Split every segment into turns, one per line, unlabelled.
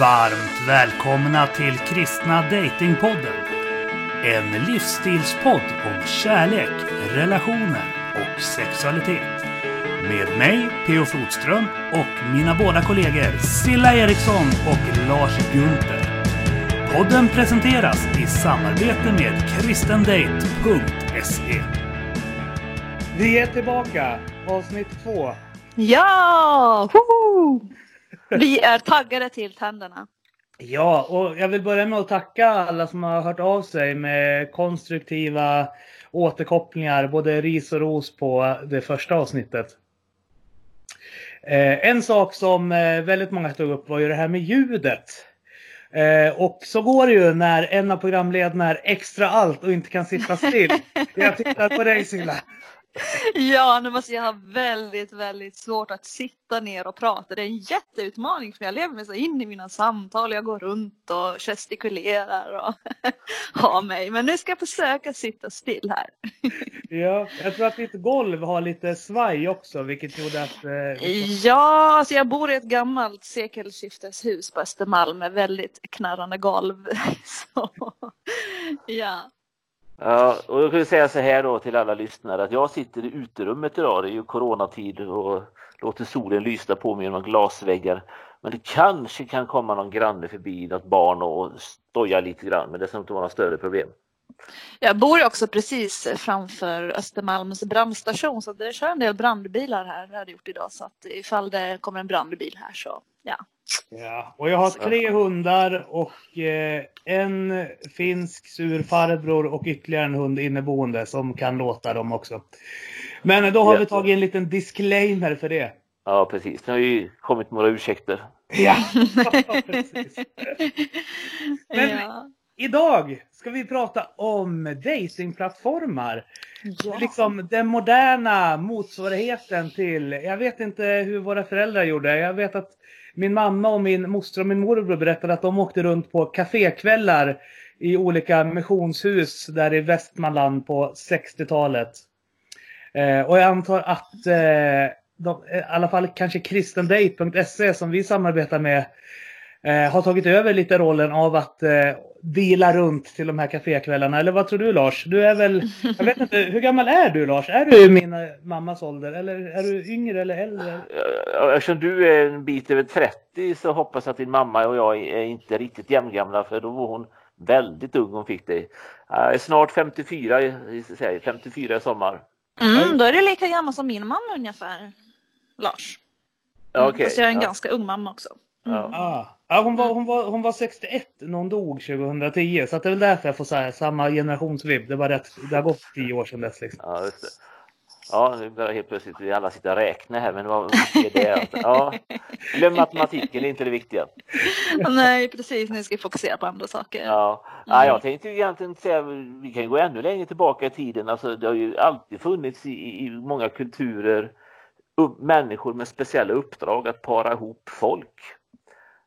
Varmt välkomna till Kristna Datingpodden. En livsstilspodd om kärlek, relationer och sexualitet. Med mig, P.O. Flodström, och mina båda kollegor Silla Eriksson och Lars Gunther. Podden presenteras i samarbete med kristendate.se. Vi är tillbaka, avsnitt två.
Ja! Woho! Vi är taggade till tänderna.
Ja, och jag vill börja med att tacka alla som har hört av sig med konstruktiva återkopplingar, både ris och ros på det första avsnittet. Eh, en sak som eh, väldigt många tog upp var ju det här med ljudet. Eh, och så går det ju när en av programledarna är extra allt och inte kan sitta still. Jag tittar på dig Silla.
Ja, nu måste jag ha väldigt, väldigt svårt att sitta ner och prata. Det är en jätteutmaning för jag lever mig så in i mina samtal. Jag går runt och gestikulerar och har mig. Men nu ska jag försöka sitta still här.
Ja, jag tror att ditt golv har lite svaj också, vilket gjorde att... Eh,
Ja, alltså jag bor i ett gammalt sekelskifteshus på Östermalm med väldigt knarrande golv. Så, ja.
Ja, och jag kan säga så här då till alla lyssnare att jag sitter i uterummet idag. Det är ju coronatid och låter solen lysa på mig genom glasväggar. Men det kanske kan komma någon granne förbi, något barn och stoja lite grann. Men det ska inte vara några större problem.
Jag bor också precis framför Östermalms brandstation så det kör en del brandbilar här. Det har det gjort idag så att ifall det kommer en brandbil här så ja.
Ja, och jag har tre hundar och eh, en finsk sur farbror och ytterligare en hund inneboende som kan låta dem också. Men då har vi
Jätte-
tagit en liten disclaimer för det.
Ja, precis. Det har ju kommit några ursäkter.
Ja, precis. Men-
ja.
Idag ska vi prata om datingplattformar.
Ja.
Liksom den moderna motsvarigheten till, jag vet inte hur våra föräldrar gjorde. Jag vet att min mamma och min moster och min morbror berättade att de åkte runt på kafékvällar i olika missionshus där i Västmanland på 60-talet. Eh, och jag antar att eh, de, eh, i alla fall kanske kristendate.se som vi samarbetar med eh, har tagit över lite rollen av att eh, vila runt till de här kafékvällarna. Eller vad tror du Lars? Du är väl, jag vet inte, hur gammal är du Lars? Är du min eh, mammas ålder? Eller är du yngre eller äldre?
Eftersom du är en bit över 30 så hoppas jag att din mamma och jag är inte riktigt jämngamla för då var hon väldigt ung hon fick dig. Är snart 54, i- säg, 54 i sommar.
Mm, då är det lika gammal som min mamma ungefär. Lars.
Ja, okej.
Fast jag är en
Ja.
ganska ung mamma också.
Ja.
Ah. Ja, hon, var, hon, var, hon var 61 när hon dog 2010. Så att det är väl därför jag får så här, samma generationsvibb. Det, var rätt, det har gått 10 år sedan dess. Liksom.
Ja, just det. Ja, nu börjar helt plötsligt vi alla sitta och räkna här, men vad är det? Ja, glöm matematiken, det är inte det viktiga.
Nej, precis. Nu ska vi fokusera på andra saker.
Ja. Ja, jag tänkte ju egentligen säga, vi kan gå ännu längre tillbaka i tiden. Alltså, det har ju alltid funnits i, i många kulturer människor med speciella uppdrag att para ihop folk.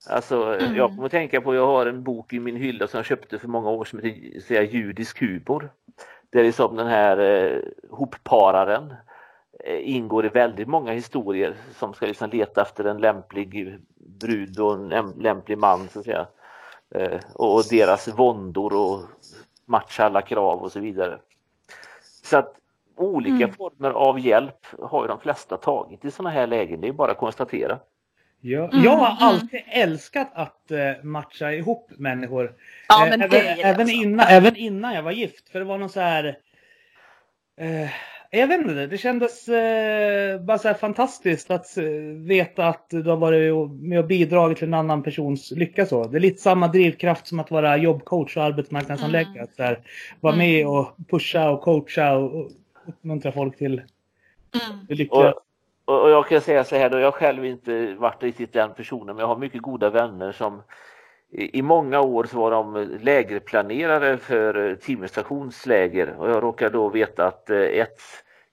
Alltså,
Mm.
jag kommer att tänka på, jag har en bok i min hylla som jag köpte för många år som heter säga, Judisk humor. Där liksom den här eh, hoppararen eh, ingår i väldigt många historier som ska liksom leta efter en lämplig brud och en läm- lämplig man så att säga. Eh, och och deras våndor och matcha alla krav och så vidare. Så att olika
Mm.
former av hjälp har ju de flesta tagit i sådana här lägen. Det är bara att konstatera.
Ja,
Mm,
jag har
mm.
alltid älskat att eh, matcha ihop människor.
Ja,
Eh, även, även,
alltså.
innan, även innan jag var gift. För det var någon så här... Eh, jag vet inte, det kändes eh, bara så här fantastiskt att eh, veta att du har varit med och bidragit till en annan persons lycka. Så. Det är lite samma drivkraft som att vara jobbcoach och arbetsmarknadshandläggare.
Mm.
Att här, vara
Mm.
med och pusha och coacha och, och uppmuntra folk till
Mm.
lyckliga.
Och, och jag kan säga så här då, jag har själv inte varit riktigt den personen, men jag har mycket goda vänner som i många år så var de lägerplanerare för eh, Timrå stationsläger och jag råkar då veta att eh, ett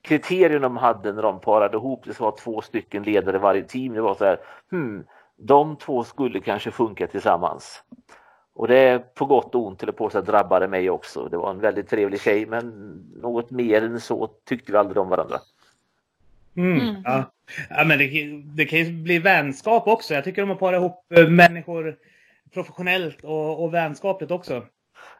kriterium de hade när de parade ihop det var två stycken ledare varje team. Det var så här, hmm, de två skulle kanske funka tillsammans. Och det är på gott och ont eller på sig drabbade mig också. Det var en väldigt trevlig tjej men något mer än så tyckte vi aldrig om varandra.
Mm,
Mm.
ja. ja, men det, det kan ju bli vänskap också. Jag tycker om att para ihop eh, människor professionellt och, och vänskapligt också.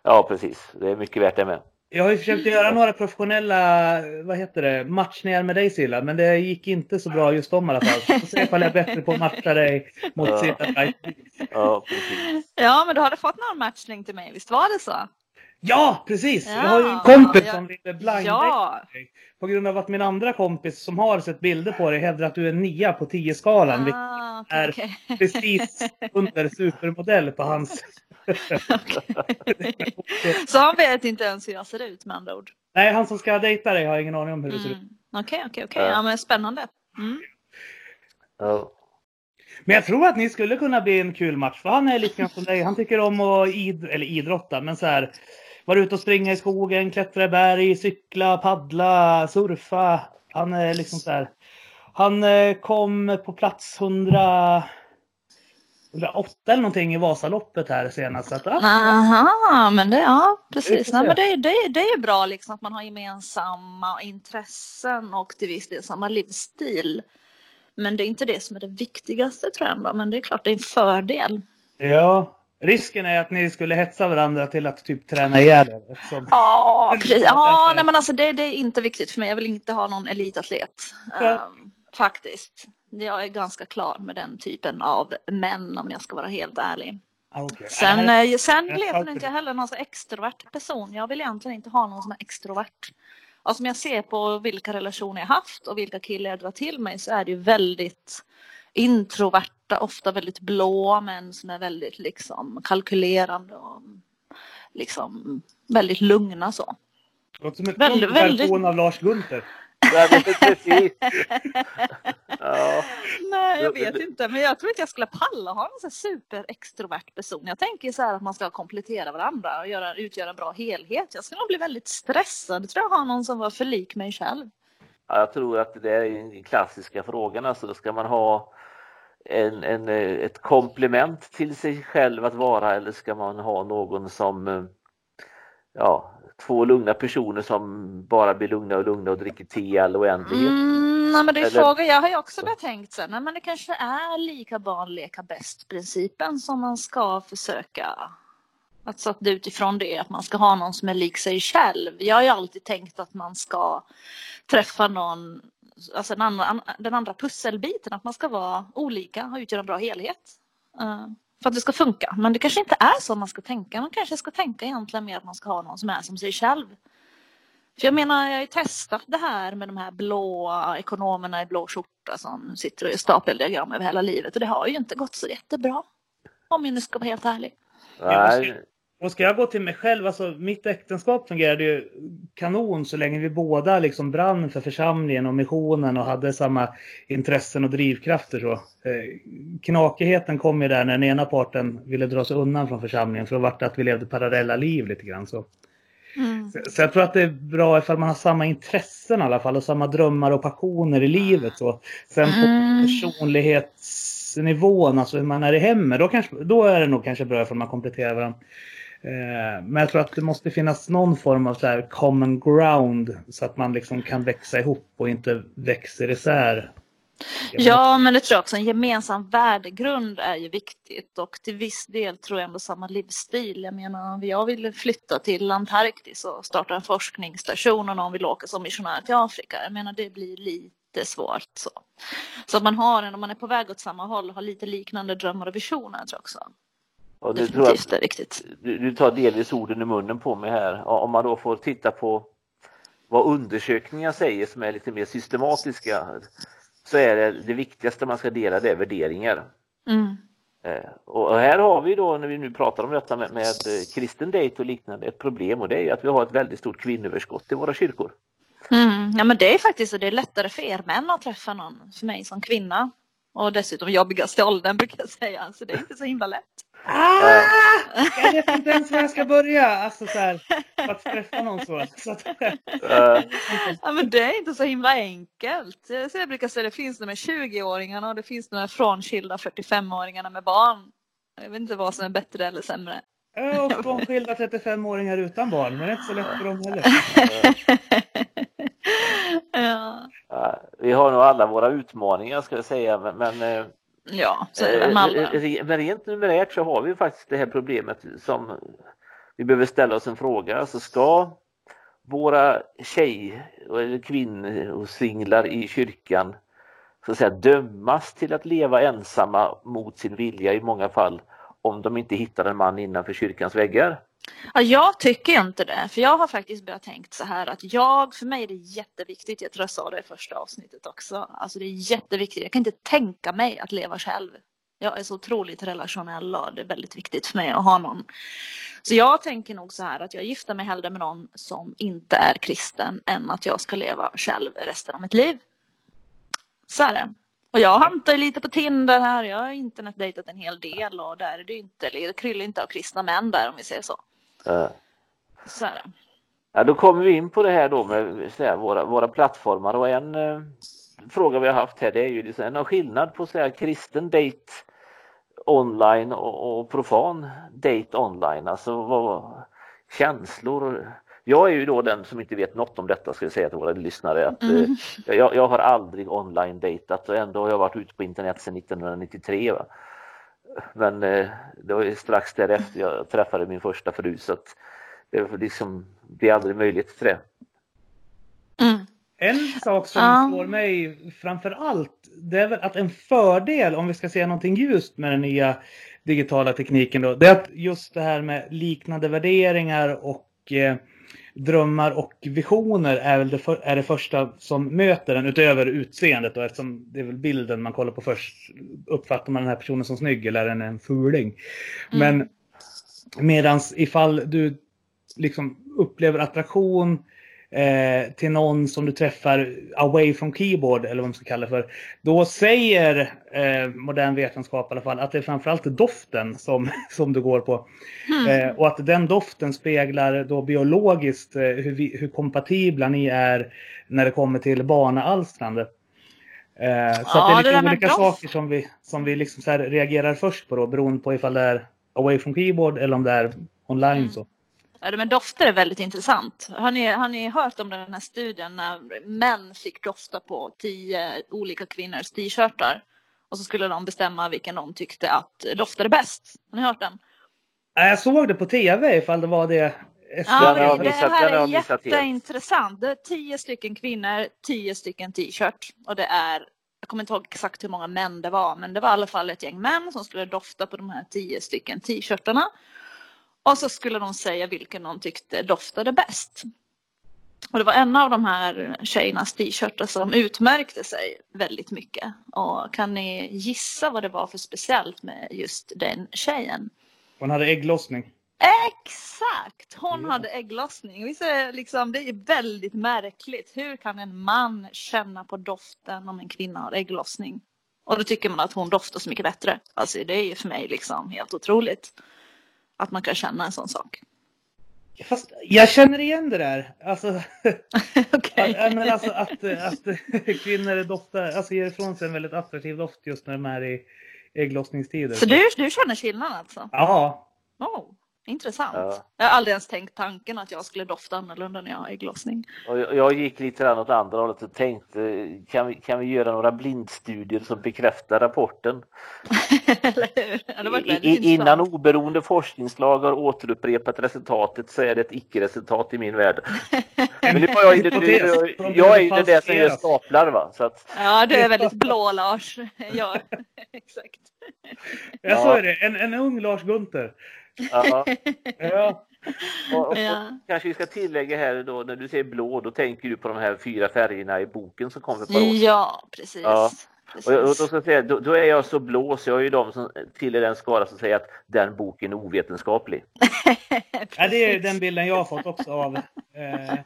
Ja, precis. Det är mycket värt det med.
Jag har ju försökt göra några professionella vad heter det, matchningar med dig Silla, men det gick inte så bra just dem i alla fall. Så får se ifall jag är bättre på att matcha dig mot
Ja.
Silla.
Ja, precis.
Ja, men du hade fått någon matchning till mig, visst var det så?
Ja, precis!
Ja,
jag har ju en kompis
ja.
som ville blind
Ja.
På grund av att min andra kompis som har sett bilder på dig hävdar att du är nia på 10-skalan. vilket
Ah,
är
okej,
precis under supermodell på hans...
Så han vet inte ens hur jag ser ut med andra ord?
Nej, han som ska dejta dig har ingen aning om hur du ser ut.
Mm. Okej, okej, okej.
Ja.
Ja, men spännande. Mm.
Ja.
Men jag tror att ni skulle kunna bli en kul match. För han är lite grann som dig. Han tycker om att id eller idrotta, men så här. Vara ute och springa i skogen, klättra i berg, cykla, paddla, surfa. Han är liksom så här. Han eh, kom på plats 100, 108 eller någonting i Vasaloppet här senast. Att,
Aha, men det, ja precis. Nej, men det, det, det är bra liksom att man har gemensamma intressen och till viss del samma livsstil. Men det är inte det som är det viktigaste tror jag ändå. Men det är klart det är en fördel.
ja, risken är att ni skulle hetsa varandra till att typ träna ihjäl er. eftersom-
Ja, precis. Ja, nej, men alltså det, det är inte viktigt för mig. Jag vill inte ha någon elitatlet. Ehm, faktiskt. Jag är ganska klar med den typen av män om jag ska vara helt ärlig.
Ah, okej.
Sen, eh, sen
jag
lever inte jag heller någon så extrovert person. Jag vill egentligen inte ha någon som är extrovert. Alltså om jag ser på vilka relationer jag haft och vilka killar jag drar till mig så är det ju väldigt introverta, ofta väldigt blåa män som är väldigt liksom kalkylerande och liksom väldigt lugna så.
Låter som en
Väldigt-
väldigt, av Lars Gunther.
Precis. Ja.
Nej, jag vet inte, men jag tror inte jag skulle palla ha en så superextrovert person. Jag tänker så här att man ska komplettera varandra och göra, utgöra en bra helhet. Jag skulle nog bli väldigt stressad. Jag tror jag har någon som var för lik mig själv.
Ja, jag tror att det är den klassiska frågan. Alltså, ska man ha en, en, eh, ett komplement till sig själv att vara eller ska man ha någon som eh, ja, två lugna personer som bara blir lugna och lugna och dricker te i all oändlighet.
Mm, nej, men det är
Eller-
frågan. Jag har ju också börjat tänkt så nej, men det kanske är lika barn leka bäst principen som man ska försöka att det utifrån det att man ska ha någon som är lik sig själv. Jag har ju alltid tänkt att man ska träffa någon, alltså den andra, den andra pusselbiten, att man ska vara olika och utgöra en bra helhet. Eh, för att det ska funka. Men det kanske inte är så man ska tänka. Man kanske ska tänka egentligen mer att man ska ha någon som är som sig själv. För jag menar, jag har ju testat det här med de här blåa ekonomerna i blå skjorta som sitter och gör stapeldiagram över hela livet och det har ju inte gått så jättebra. Om jag nu ska vara helt ärlig.
Nej,
Och ska jag gå till mig själv, alltså mitt äktenskap fungerade ju kanon så länge vi båda liksom brann för församlingen och missionen och hade samma intressen och drivkrafter så. Eh, knakigheten kom ju där när den ena parten ville dra sig undan från församlingen för då vart det att vi levde parallella liv lite grann så.
Mm.
Så- Så jag tror att det är bra ifall man har samma intressen i alla fall och samma drömmar och passioner i livet. Så. Sen på
Mm.
personlighetsnivån, alltså hur man är i hemmet, då, kanske, då är det nog kanske bra ifall man kompletterar varandra. Eh, men jag tror att det måste finnas någon form av så här common ground så att man liksom kan växa ihop och inte växer isär.
Ja, men det tror jag också. En gemensam värdegrund är ju viktigt och till viss del tror jag ändå samma livsstil. Jag menar, om jag vill flytta till Antarktis och starta en forskningsstation och någon vill åka som missionär till Afrika. Jag menar, det blir lite svårt så. Så att man har en, om man är på väg åt samma håll, har lite liknande drömmar och visioner tror jag också
och nu tror jag
viktigt.
du, du tar delvis orden i munnen på mig här. Om man då får titta på vad undersökningar säger som är lite mer systematiska så är det det viktigaste man ska dela det är värderingar.
Mm.
Eh, Och här har vi då när vi nu pratar om detta med, med kristen dejt och liknande ett problem och det är att vi har ett väldigt stort kvinnoöverskott i våra kyrkor.
Mm. Ja, men det är faktiskt så. Det är lättare för er män att träffa någon. För mig som kvinna. Och dessutom jobbigast i åldern brukar jag säga. Så det är inte så himla lätt.
Ah! Jag vet inte ens var jag ska börja. Alltså så här, att träffa någon så. så att,
Eh,
Ja, men det är inte så himla enkelt. Så jag brukar säga det finns de med 20-åringarna och det finns de med frånskilda 45-åringarna med barn. Jag vet inte vad som är bättre eller sämre.
Ja, och frånskilda 35-åringar utan barn, men det är inte så lätt för dem heller.
ja.
Vi har nog alla våra utmaningar ska jag säga men, men eh,
Ja, så är det väl med alla.
Eh, Men rent numerärt så har vi faktiskt det här problemet som vi behöver ställa oss en fråga. Alltså ska våra tjej eller och singlar i kyrkan så att säga dömas till att leva ensamma mot sin vilja i många fall om de inte hittar en man innanför kyrkans väggar?
Ja, jag tycker inte det, för jag har faktiskt börjat tänkt så här att jag, för mig är det jätteviktigt, jag tror jag sa det i första avsnittet också, alltså det är jätteviktigt, jag kan inte tänka mig att leva själv. Jag är så otroligt relationell och det är väldigt viktigt för mig att ha någon. Så jag tänker nog så här att jag gifter mig hellre med någon som inte är kristen än att jag ska leva själv resten av mitt liv. Så är det. Och jag hantar lite på Tinder här. Jag har internetdejtat en hel del och där är det inte, det kryllar inte av kristna män där om vi säger så.
Uh.
Så är det.
Ja, då kommer vi in på det här då med så här, våra, våra plattformar och en eh, fråga vi har haft här det är ju liksom, en skillnad på så här, kristen date online och, och profan date online. Alltså vad, känslor. Jag är ju då den som inte vet något om detta ska jag säga till våra lyssnare. Att,
Mm.
eh, jag, jag har aldrig online datat och ändå har jag varit ute på internet sedan 1993. Va? Men eh, det var ju strax därefter jag träffade min första fru så att det liksom aldrig möjligt till det.
Mm.
En sak som
Ja.
slår mig framför allt, det är väl att en fördel, om vi ska säga någonting ljust med den nya digitala tekniken då, det är att just det här med liknande värderingar och eh, drömmar och visioner är väl det, för, är det första som möter en utöver utseendet då, eftersom det är väl bilden man kollar på först. Uppfattar man den här personen som snygg eller är den en fuling? Men medans ifall du liksom upplever attraktion eh, till någon som du träffar away from keyboard eller vad man ska kalla det för. Då säger eh, modern vetenskap i alla fall att det är framförallt doften som, som du går på. Eh, och att den doften speglar då biologiskt eh, hur, vi, hur kompatibla ni är när det kommer till barnaalstrande. Eh, så
Ja,
det
det
är lite
med
olika saker som vi, som vi liksom så reagerar först på då beroende på ifall det är away from keyboard eller om det är online.
Mm.
Så.
Ja, det med dofter är väldigt intressant. Har ni, har ni hört om den här studien när män fick dofta på tio olika kvinnors t-shirtar? Och så skulle de bestämma vilken de tyckte att doftade bäst. Har ni hört den?
Jag såg det på tv ifall det var det.
Ja, det, det
missat,
här är jätteintressant. Det är tio stycken kvinnor, tio stycken t-shirt. Och det är, jag kommer inte ihåg exakt hur många män det var, men det var i alla fall ett gäng män som skulle dofta på de här tio stycken t-shirtarna. Och så skulle de säga vilken de tyckte doftade bäst. Och det var en av de här tjejernas t-shirtar som utmärkte sig väldigt mycket. Och kan ni gissa vad det var för speciellt med just den tjejen?
Hon hade ägglossning.
Exakt! Hon hade ägglossning. Visst är det, liksom, det är väldigt märkligt. Hur kan en man känna på doften om en kvinna har ägglossning? Och då tycker man att hon doftar så mycket bättre. Alltså det är ju för mig liksom helt otroligt. Att man kan känna en sån sak.
Fast jag känner igen det där. Alltså,
Okej.
att, men alltså att, att kvinnor doftar, alltså ger ifrån sig en väldigt attraktiv doft just när de är i ägglossningstider.
Så du, du känner skillnad alltså?
Ja.
Oh, intressant.
Ja.
Jag har aldrig ens tänkt tanken att jag skulle dofta annorlunda när jag har ägglossning.
Och jag, jag gick lite grann åt andra hållet och tänkte kan vi, kan vi göra några blindstudier som bekräftar rapporten?
Det
I, i, innan oberoende forskningslag har återupprepat resultatet så är det ett icke-resultat i min värld. Men nu var jag, nu,
Hypotes.
jag, jag är ju den där som gör staplar va. Så att,
Ja, du är väldigt blå Lars. Ja, exakt.
Jag
Ja.
sa det, en, en ung Lars Gunther.
ja.
Ja.
Och, och,
Ja.
Kanske vi ska tillägga här då när du säger blå då tänker du på de här fyra färgerna i boken som kom för ett par år sedan.
Ja, precis.
Ja.
precis.
Och, och då, ska jag säga, då, då är jag så blå så jag är ju de som tillhör den skara som säger att den boken är ovetenskaplig.
ja, det är den bilden jag har fått också av eh,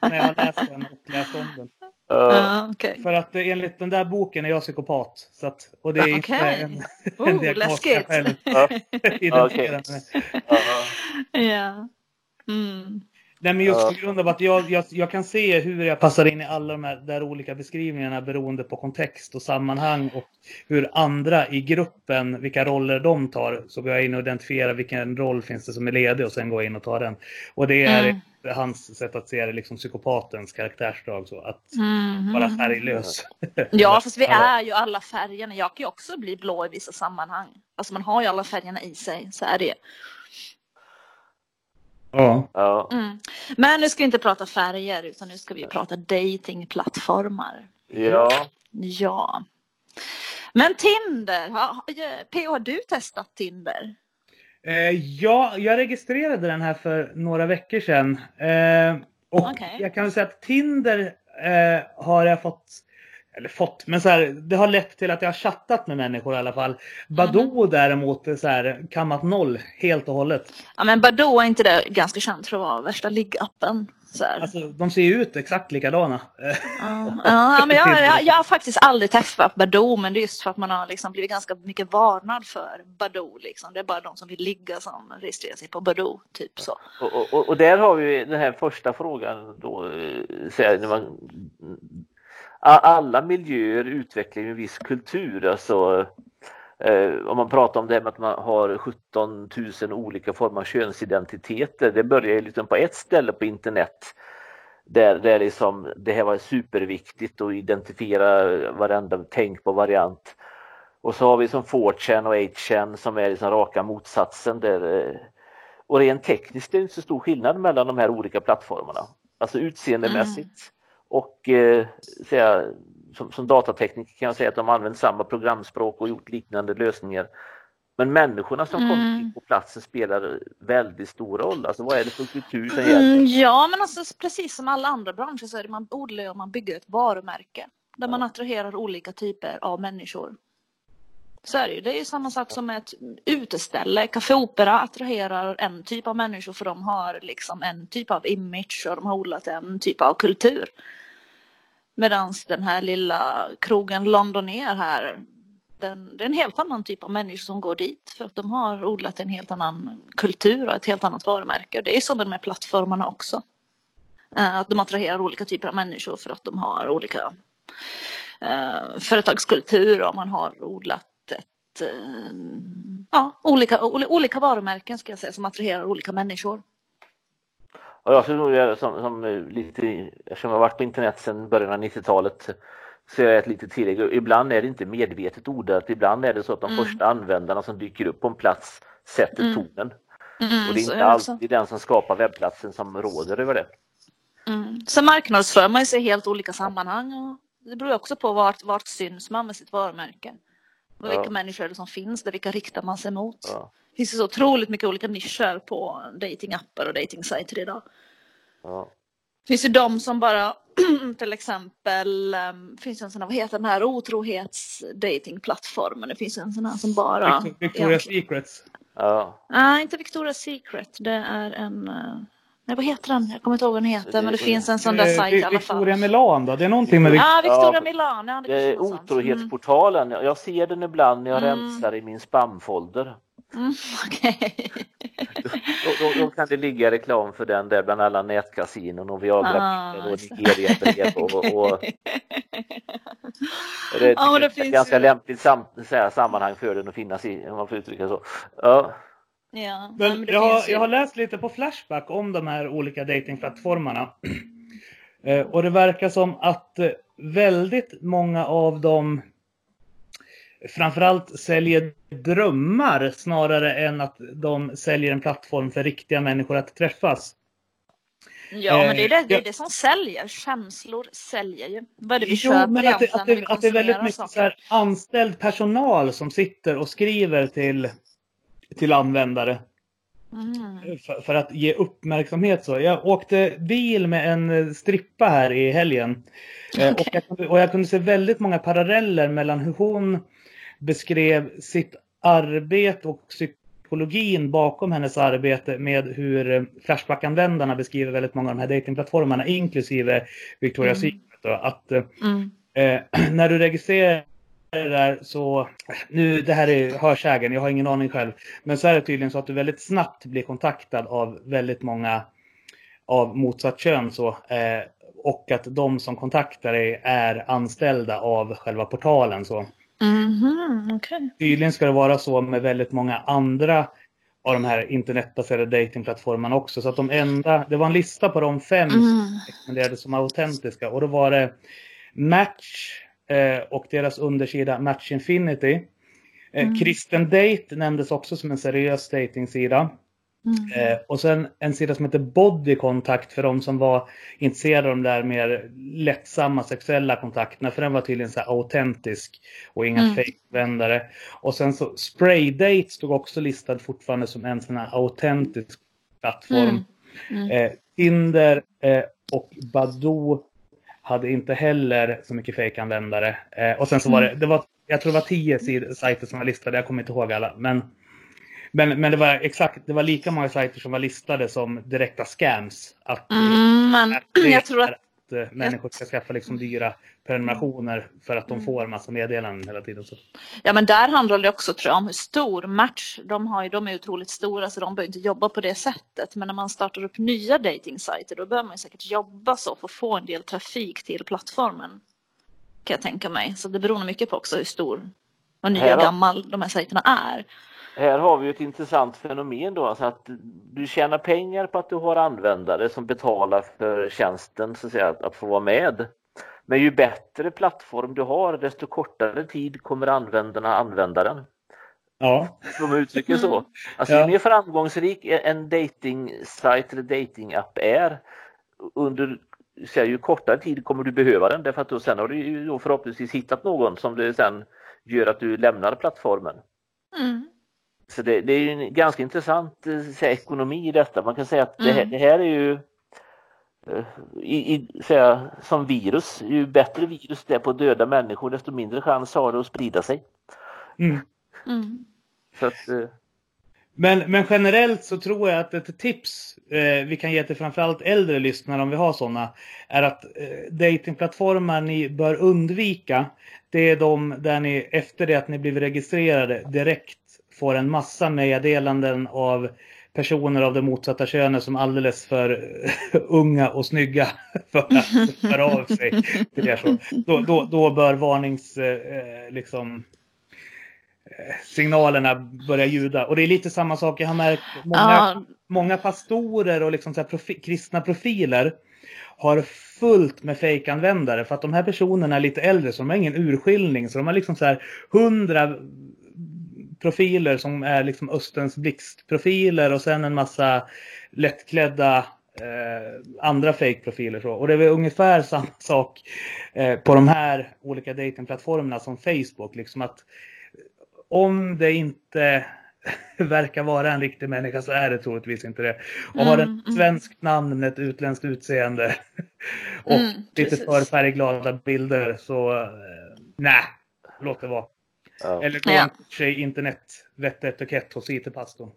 när jag har läst den och läst om den.
Uh,
Ja, okej.
För att eh, enligt den där boken är jag psykopat. Så att, och det är inte en,
Oh,
en diagnos jag själv
ja,
identifierar mig med.
ja.
Mm.
Nej men just på grund av att jag, jag, jag kan se hur jag passar in i alla de här där olika beskrivningarna beroende på kontext och sammanhang och hur andra i gruppen, vilka roller de tar. Så går jag in och identifierar vilken roll finns det som är ledig och sen går jag in och tar den. Och det är
Mm.
Hans sätt att se det, liksom psykopatens karaktärsdrag. Så att
Mhm.
vara färglös.
Ja, fast vi är ju alla färgerna. Jag kan ju också bli blå i vissa sammanhang. Alltså man har ju alla färgerna i sig, så är det ju.
Ja.
Ja,
Mm. Men nu ska vi inte prata färger, utan nu ska vi prata datingplattformar.
ja.
Ja. Men Tinder, har, PO, har du testat Tinder?
Eh, ja, jag registrerade den här för några veckor sedan. Eh, och
Okej.
jag kan säga att Tinder eh, har jag fått, eller fått, men så här, det har lett till att jag har chattat med människor i alla fall. Badoo däremot är så här, kammat noll helt och hållet.
Ja, men Badoo är inte det ganska känt för att vara värsta liggappen? Så här.
Alltså, de ser ju ut exakt likadana.
Ja, ja, men jag, jag, jag har faktiskt aldrig testat Badoo men det är just för att man har liksom blivit ganska mycket varnad för Badoo. Liksom. Det är bara de som vill ligga som registrerar sig på Badoo. Typ så.
Och, och, och där har vi den här första frågan då. eh, så här, när man, alla miljöer utvecklar ju en viss kultur. Alltså, eh, om man pratar om det här med att man har 17 000 olika former av könsidentiteter. Det börjar ju liksom på ett ställe på internet. Där, där liksom, det här var superviktigt att identifiera varenda tänkbar variant. Och så har vi som 4chan och 8chan som är liksom raka motsatsen. Där, eh, och rent tekniskt är det inte så stor skillnad mellan de här olika plattformarna. Alltså utseendemässigt och eh, säga, som, som datatekniker kan jag säga att de har använt samma programspråk och gjort liknande lösningar. Men människorna som kommer
Mm.
in på platsen spelar väldigt stor roll. Alltså vad är det för kultur som gäller?
Mm, ja, men alltså, precis som alla andra branscher så är det man odlar och man bygger ett varumärke. Där man attraherar olika typer av människor. Så är det ju. Det är ju samma sak som ett uteställe. Café Opera attraherar en typ av människor för de har liksom en typ av image och de har odlat en typ av kultur. Medan den här lilla krogen Londoner här, den, det är en helt annan typ av människor som går dit för att de har odlat en helt annan kultur och ett helt annat varumärke. Det är så med de här plattformarna också. Eh, att de attraherar olika typer av människor för att de har olika eh, företagskultur och man har odlat ett, eh, ja, olika, olika varumärken ska jag säga som attraherar olika människor.
Och jag göra som, som eh, lite, eftersom jag har varit på internet sedan början av 90-talet så är jag ett litet tillägg. Ibland är det inte medvetet odlat, ibland är det så att de
Mm.
första användarna som dyker upp på en plats sätter
Mm.
tonen.
Mm,
Och det är inte
det
alltid den som skapar webbplatsen som råder över det.
Mm. Sen marknadsför man sig i helt olika sammanhang. Och det beror också på vart, vart syns man med sitt varumärke. Och vilka
Ja.
människor som finns där, vilka riktar man sig mot.
Ja,
Det finns ju så otroligt mycket olika nischer på datingappar och datingsajter idag.
ja.
Det finns ju de som bara till exempel um, finns en sån här, vad heter den här otrohetsdatingplattformen. Det finns en sån här som bara
Victor- Victoria's Secrets.
ja.
Nej, inte Victoria's Secret. Det är en eh, Nej, vad heter den? Jag kommer inte ihåg vad den heter, men det finns en sån där sajt i alla fall.
Victoria Milan då? Det är någonting med Victoria.
Ja, Victoria
Ja,
Milan. Ja, det
är otrohetsportalen. Jag ser den ibland när jag
Mm.
rensar i min spamfolder.
Mm, mm, Okej.
Då, då, då kan det ligga reklam för den där bland alla nätkasinon och Viagra
Ah,
och. Nigeria-brev och, och, och det är
det
ett ganska
ju-
lämpligt sam, så här, sammanhang för den att finnas i, om man får uttrycka så. Ja,
Ja,
Men jag, har, jag har läst lite på Flashback om de här olika datingplattformarna. Eh, Och det verkar som att eh, väldigt många av dem framförallt säljer drömmar snarare än att de säljer en plattform för riktiga människor att träffas.
Ja, men det är det, det, är
Eh,
det som säljer. Känslor säljer ju. Vad det vi
Jo,
köper
men att det, att, det, att det är väldigt mycket så här anställd personal som sitter och skriver till, till användare.
Mm.
för, för att ge uppmärksamhet. Så. Jag åkte bil med en strippa här i helgen. Eh, och, jag, kunde- och jag kunde se väldigt många paralleller mellan hur hon beskrev sitt arbete och psykologin bakom hennes arbete med hur eh, Flashback-användarna beskriver väldigt många av de här datingplattformarna, inklusive Victoria's
Mm.
Secret. Då, att eh,
Mm.
Eh, när du registrerar det där så, nu det här är hörsägen, jag har ingen aning själv. Men så är det tydligen så att du väldigt snabbt blir kontaktad av väldigt många av motsatt kön så. Eh, och att de som kontaktar dig är anställda av själva portalen så.
Mhm, okej.
Tydligen ska det vara så med väldigt många andra av de här internetbaserade datingplattformarna också. Så att de enda, det var en lista på de fem
Mm.
som rekommenderades som autentiska och då var det Match och deras undersida Match Infinity. Eh,
Mm.
Kristen Date nämndes också som en seriös datingsida.
Mm.
Eh, och sen en sida som heter Body Contact för de som var intresserade av de där mer lättsamma sexuella kontakterna. För den var tydligen så här autentisk och inga
Mm.
fejkvändare. Och sen så Spray Date stod också listad fortfarande som en sån här autentisk plattform.
Mm. Mm.
Eh, Tinder eh, och Badoo hade inte heller så mycket fejkanvändare. Eh, och sen så var det, det var, jag tror det var tio sid- sajter som var listade, jag kommer inte ihåg alla. Men, men, men det var exakt, det var lika många sajter som var listade som direkta scams. Att,
Mm, men
att det
jag tror att
eh, människor ska skaffa liksom dyra prenumerationer för att de
Mm.
får massa meddelanden hela tiden. Så.
Ja men där handlar det också tror jag om hur stor match. De, har ju, de är otroligt stora så de behöver inte jobba på det sättet. Men när man startar upp nya datingsajter då behöver man ju säkert jobba så för att få en del trafik till plattformen. Kan jag tänka mig. Så det beror nog mycket på också hur stor och ny och gammal de här sajterna är.
Här har vi ett intressant fenomen då, alltså att du tjänar pengar på att du har användare som betalar för tjänsten så att, säga, att, få vara med. Men ju bättre plattform du har, desto kortare tid kommer användarna använda den.
Ja.
Om man uttrycker så. Alltså
Ja.
ju mer framgångsrik en dating-sajt eller dating-app är, under så här, ju kortare tid kommer du behöva den därför att då, sen har du ju då förhoppningsvis hittat någon som det sen gör att du lämnar plattformen.
Mm.
Så det, det är ju en ganska intressant eh, här, ekonomi i detta. Man kan säga att det, här,
Mm.
det här är ju eh, i, i, här, som virus, ju bättre virus det är på döda människor desto mindre chans har det att sprida sig.
Mm.
Mm.
Så att, eh,
Men, men generellt så tror jag att ett tips eh, vi kan ge till framförallt äldre lyssnare om vi har sådana är att eh, datingplattformar ni bör undvika det är de där ni efter det att ni blivit registrerade direkt får en massa meddelanden av personer av det motsatta könet som alldeles för eh, unga och snygga för att höra av sig till er. Så. Då, då, då bör varnings eh, liksom signalerna börjar ljuda. Och det är lite samma sak, jag har märkt många,
Ja,
många pastorer och liksom så profi, kristna profiler har fullt med fejkanvändare för att de här personerna är lite äldre så de har ingen urskiljning. Så de har liksom så här hundra profiler som är liksom Östens blixtprofiler och sen en massa lättklädda eh, andra fake-profiler. Så. Och det är väl ungefär samma sak eh, på de här olika datingplattformarna som Facebook. Liksom att om det inte verkar vara en riktig människa så är det troligtvis inte det. Och har
Mm,
ett
mm.
svenskt namn med ett utländskt utseende och
Mm,
lite
precis.
för färgglada bilder så eh, nej, låt det vara.
Ja.
Eller gå
Ja.
i internet, vett och etikett hos IT-pastorn.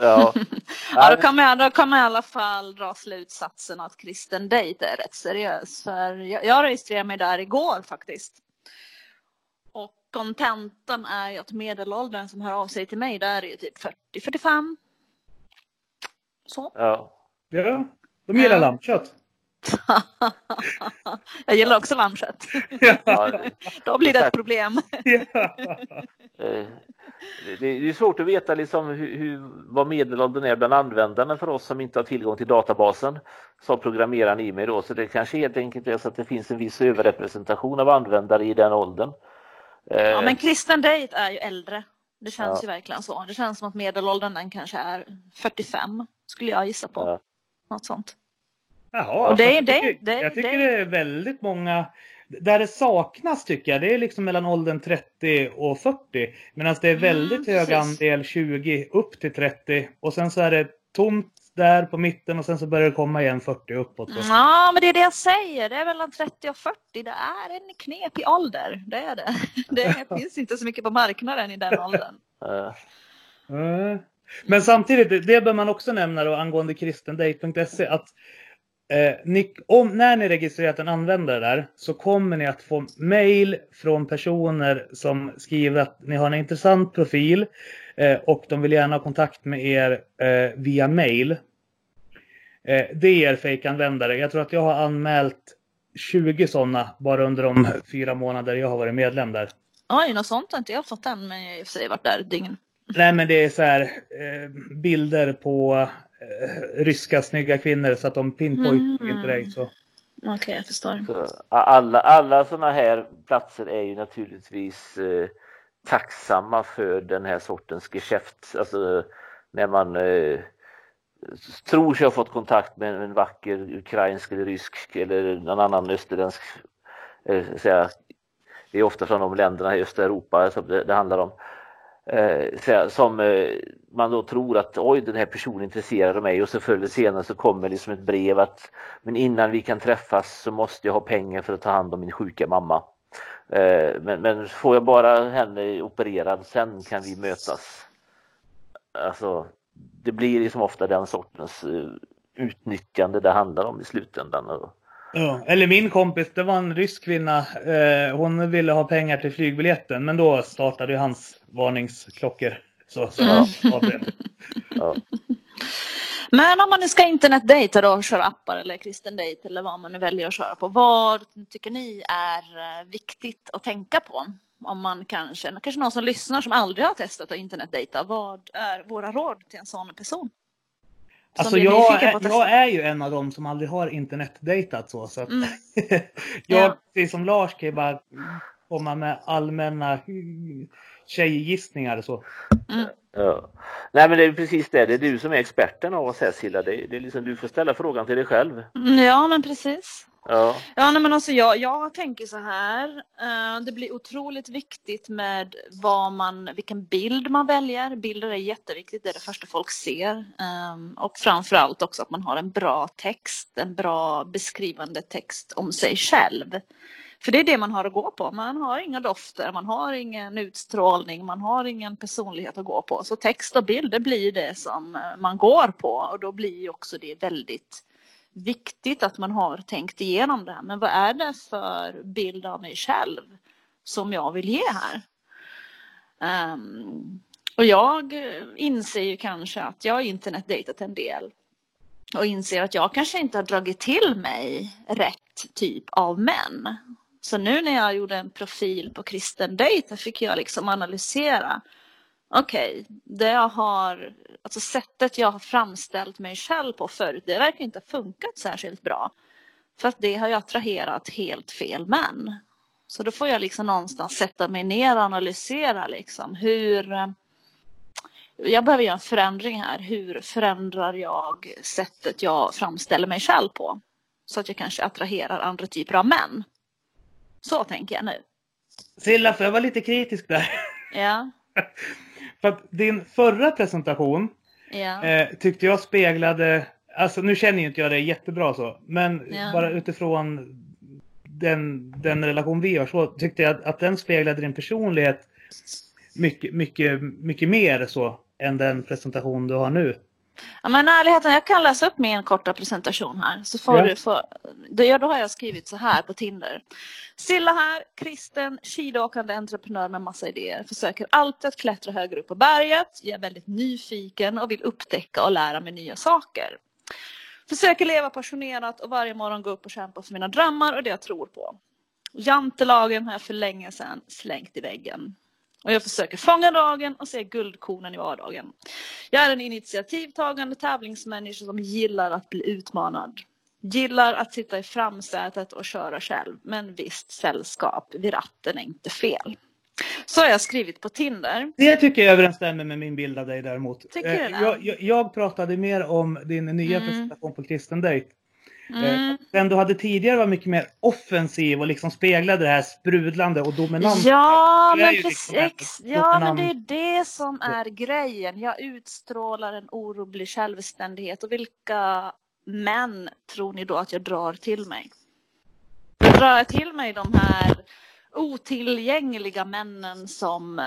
Ja.
Ja, då kan, man, då kan man i alla fall dra slutsatsen att kristen dejt är rätt seriös. För jag, jag registrerade mig där igår faktiskt. Och kontentan är ju att medelåldern som hör av sig till mig där är ju typ 40-45. Så.
ja.
Ja, de gillar
Ja.
lammkött.
jag gillar också lammkött.
Ja.
Då blir det ett problem.
Ja.
Eh, Det är svårt att veta liksom hur, vad medelåldern är bland användarna för oss som inte har tillgång till databasen. Sa programmeraren i mig då, så det kanske helt enkelt är så att det finns en viss överrepresentation av användare i den åldern. Eh,
Ja, men kristen dejt är ju äldre. Det känns
Ja.
ju verkligen så. Det känns som att medelåldern den kanske är 45 skulle jag gissa på.
Ja.
Något sånt.
Jaha,
Och det-
jag
det-
tycker,
det-
jag tycker
det-
det är väldigt många där det saknas tycker jag, det är liksom mellan åldern 30 och 40. Medan det är väldigt
Mm,
hög andel 20 upp till 30. Och sen så är det tomt där på mitten och sen så börjar det komma igen 40 uppåt. Så.
Ja, men det är det jag säger. Det är mellan 30 och 40. Det är en knepig ålder. Det är det. Det finns inte så mycket på marknaden i den åldern.
Mm. Men samtidigt, det- det bör man också nämna då angående kristendate.se att eh, ni, om, när ni registrerat en användare där så kommer ni att få mail från personer som skriver att ni har en intressant profil eh, och de vill gärna ha kontakt med er eh, via mail. Eh, det är fejkanvändare. Jag tror att jag har anmält 20 sådana bara under de fyra månader jag har varit medlem där.
Oj, något sånt har inte jag fått än, men jag har i och för sig varit där dygn.
Nej men det är så här eh, bilder på eh, ryska snygga kvinnor så att de pinpointar
Mm.
inte dig. Så.
Okej, jag förstår.
Så alla, alla sådana här platser är ju naturligtvis eh, tacksamma för den här sortens geschäft. Alltså när man eh, tror sig ha fått kontakt med en vacker ukrainsk eller rysk eller någon annan österländsk. Eh, säga, det är ofta från de länderna i östra Europa som det, det handlar om. Eh, som eh, man då tror att oj den här personen är intresserad av mig och så förr eller senare så kommer liksom ett brev att men innan vi kan träffas så måste jag ha pengar för att ta hand om min sjuka mamma. Eh, men, men får jag bara henne opererad sen kan vi mötas. Alltså, det blir liksom ofta den sortens eh, utnyttjande det handlar om i slutändan. Och,
Ja. Eller min kompis, det var en rysk kvinna. Eh, hon ville ha pengar till flygbiljetten men då startade ju hans varningsklockor. Så, så
Mm.
av det.
ja.
Men om man nu ska internetdejta då köra appar eller kristen dejt eller vad man nu väljer att köra på. Vad tycker ni är eh, viktigt att tänka på? Om man kanske, kanske någon som lyssnar som aldrig har testat att internetdejta. Vad är våra råd till en sån person?
Alltså jag är, jag är ju en av dem som aldrig har internetdejtat så. så att
Mm.
jag,
Ja.
precis som Lars, kan ju bara komma med allmänna mm, tjejgissningar. Så.
Ja. Nej men det är precis det, det är du som är experten av oss här Silla. Det, är- det är liksom, du får ställa frågan till dig själv.
Mm, Ja, men precis.
Ja,
Ja, nej, men alltså jag, jag tänker så här. Eh, det blir otroligt viktigt med vad man, vilken bild man väljer. Bilder är jätteviktigt, det är det första folk ser. Um, och framförallt också att man har en bra text, en bra beskrivande text om sig själv. För det är det man har att gå på. Man har inga dofter, man har ingen utstrålning, man har ingen personlighet att gå på. Så text och bild, det blir det som eh, man går på. Och då blir ju också det väldigt viktigt att man har tänkt igenom det. här. Men vad är det för bild av mig själv som jag vill ge här? Um, och jag inser ju kanske att jag har internetdejtat en del och inser att jag kanske inte har dragit till mig rätt typ av män. Så nu när jag gjorde en profil på kristen dejt fick jag liksom analysera. Okej, det jag har, alltså sättet jag har framställt mig själv på förut, det verkar inte ha funkat särskilt bra. För att det har ju attraherat helt fel män. Så då får jag liksom någonstans sätta mig ner och analysera liksom hur eh, jag behöver göra en förändring här. Hur förändrar jag sättet jag framställer mig själv på? Så att jag kanske attraherar andra typer av män. Så tänker jag nu.
Silla, får jag vara lite kritisk där?
Ja,
För att din förra presentation
ja.
eh, tyckte jag speglade, alltså nu känner ju inte jag dig jättebra så, men
Ja.
bara utifrån den, den relation vi har så tyckte jag att, att den speglade din personlighet mycket, mycket, mycket mer så än den presentation du har nu.
Ja, men ärligheten, jag kan läsa upp min korta presentation här. Så får
Ja.
du få, då, då har jag skrivit så här på Tinder. Silla här, kristen, skidåkande entreprenör med massa idéer. Försöker alltid att klättra högre upp på berget. Jag är väldigt nyfiken och vill upptäcka och lära mig nya saker. Försöker leva passionerat och varje morgon gå upp och kämpa för mina drömmar och det jag tror på. Jantelagen har jag för länge sedan slängt i väggen. Och jag försöker fånga dagen och se guldkornen i vardagen. Jag är en initiativtagande tävlingsmänniska som gillar att bli utmanad. Gillar att sitta i framsätet och köra själv. Men visst, sällskap vid ratten är inte fel. Så har jag skrivit på Tinder.
Det tycker jag överensstämmer med min bild av dig däremot.
Tycker du
Eh,
det?
jag, jag, jag pratade mer om din nya
Mm.
presentation på kristen dejt.
Mm.
Eh, Den du hade tidigare var mycket mer offensiv och liksom speglade det här sprudlande och dominanta.
Ja, men
ju
precis.
liksom
ja, men det är det som är grejen. Jag utstrålar en orubblig självständighet. Och vilka män tror ni då att jag drar till mig? Jag drar till mig de här otillgängliga männen som, eh,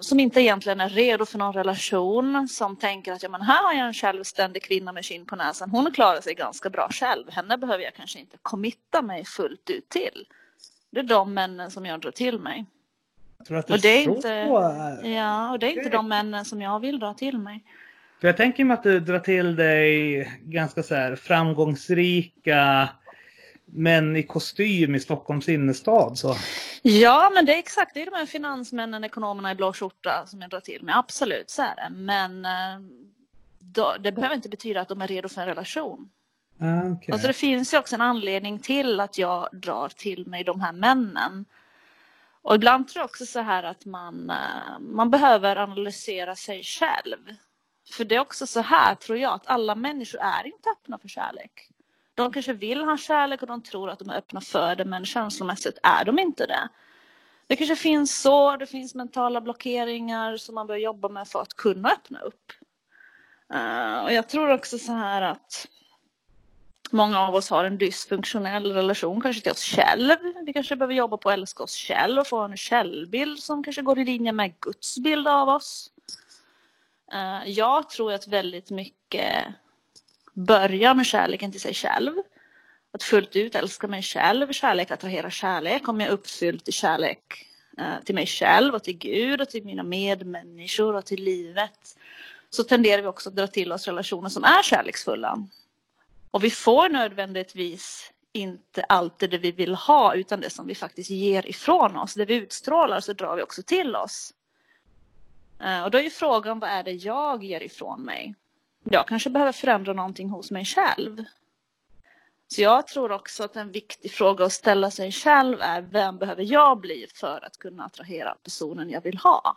som inte egentligen är redo för någon relation. Som tänker att ja, men här har jag en självständig kvinna med skinn på näsan. Hon klarar sig ganska bra själv. Henne behöver jag kanske inte committa mig fullt ut till. Det är de männen som jag drar till mig.
Att
Och det är inte-
är.
Ja, och det är inte de männen som jag vill dra till mig.
För jag tänker mig att du drar till dig ganska så här framgångsrika män i kostym i Stockholms innerstad. Så.
Ja, men det är exakt det är de här finansmännen, ekonomerna i blå skjorta som jag drar till med. Absolut, så är det. Men eh, då, det behöver inte betyda att de är redo för en relation.
Ah, okay.
Alltså det finns ju också en anledning till att jag drar till mig de här männen. Och ibland tror jag också så här att man, eh, man behöver analysera sig själv. För det är också så här tror jag att alla människor är inte öppna för kärlek. De kanske vill ha kärlek och de tror att de är öppna för det men känslomässigt är de inte det. Det kanske finns sår, det finns mentala blockeringar som man bör jobba med för att kunna öppna upp. Uh, och jag tror också så här att många av oss har en dysfunktionell relation kanske till oss själv. Vi kanske behöver jobba på att älska oss själv och få en självbild som kanske går i linje med Guds bild av oss. Uh, jag tror att väldigt mycket börja med kärleken till sig själv. Att fullt ut älska mig själv, kärlek attraherar kärlek. Om jag är uppfylld till kärlek uh, till mig själv och till Gud och till mina medmänniskor och till livet så tenderar vi också att dra till oss relationer som är kärleksfulla. Och vi får nödvändigtvis inte alltid det vi vill ha utan det som vi faktiskt ger ifrån oss. Det vi utstrålar så drar vi också till oss. Eh, och då är ju frågan vad är det jag ger ifrån mig? Jag kanske behöver förändra någonting hos mig själv. Så jag tror också att en viktig fråga att ställa sig själv är vem behöver jag bli för att kunna attrahera personen jag vill ha?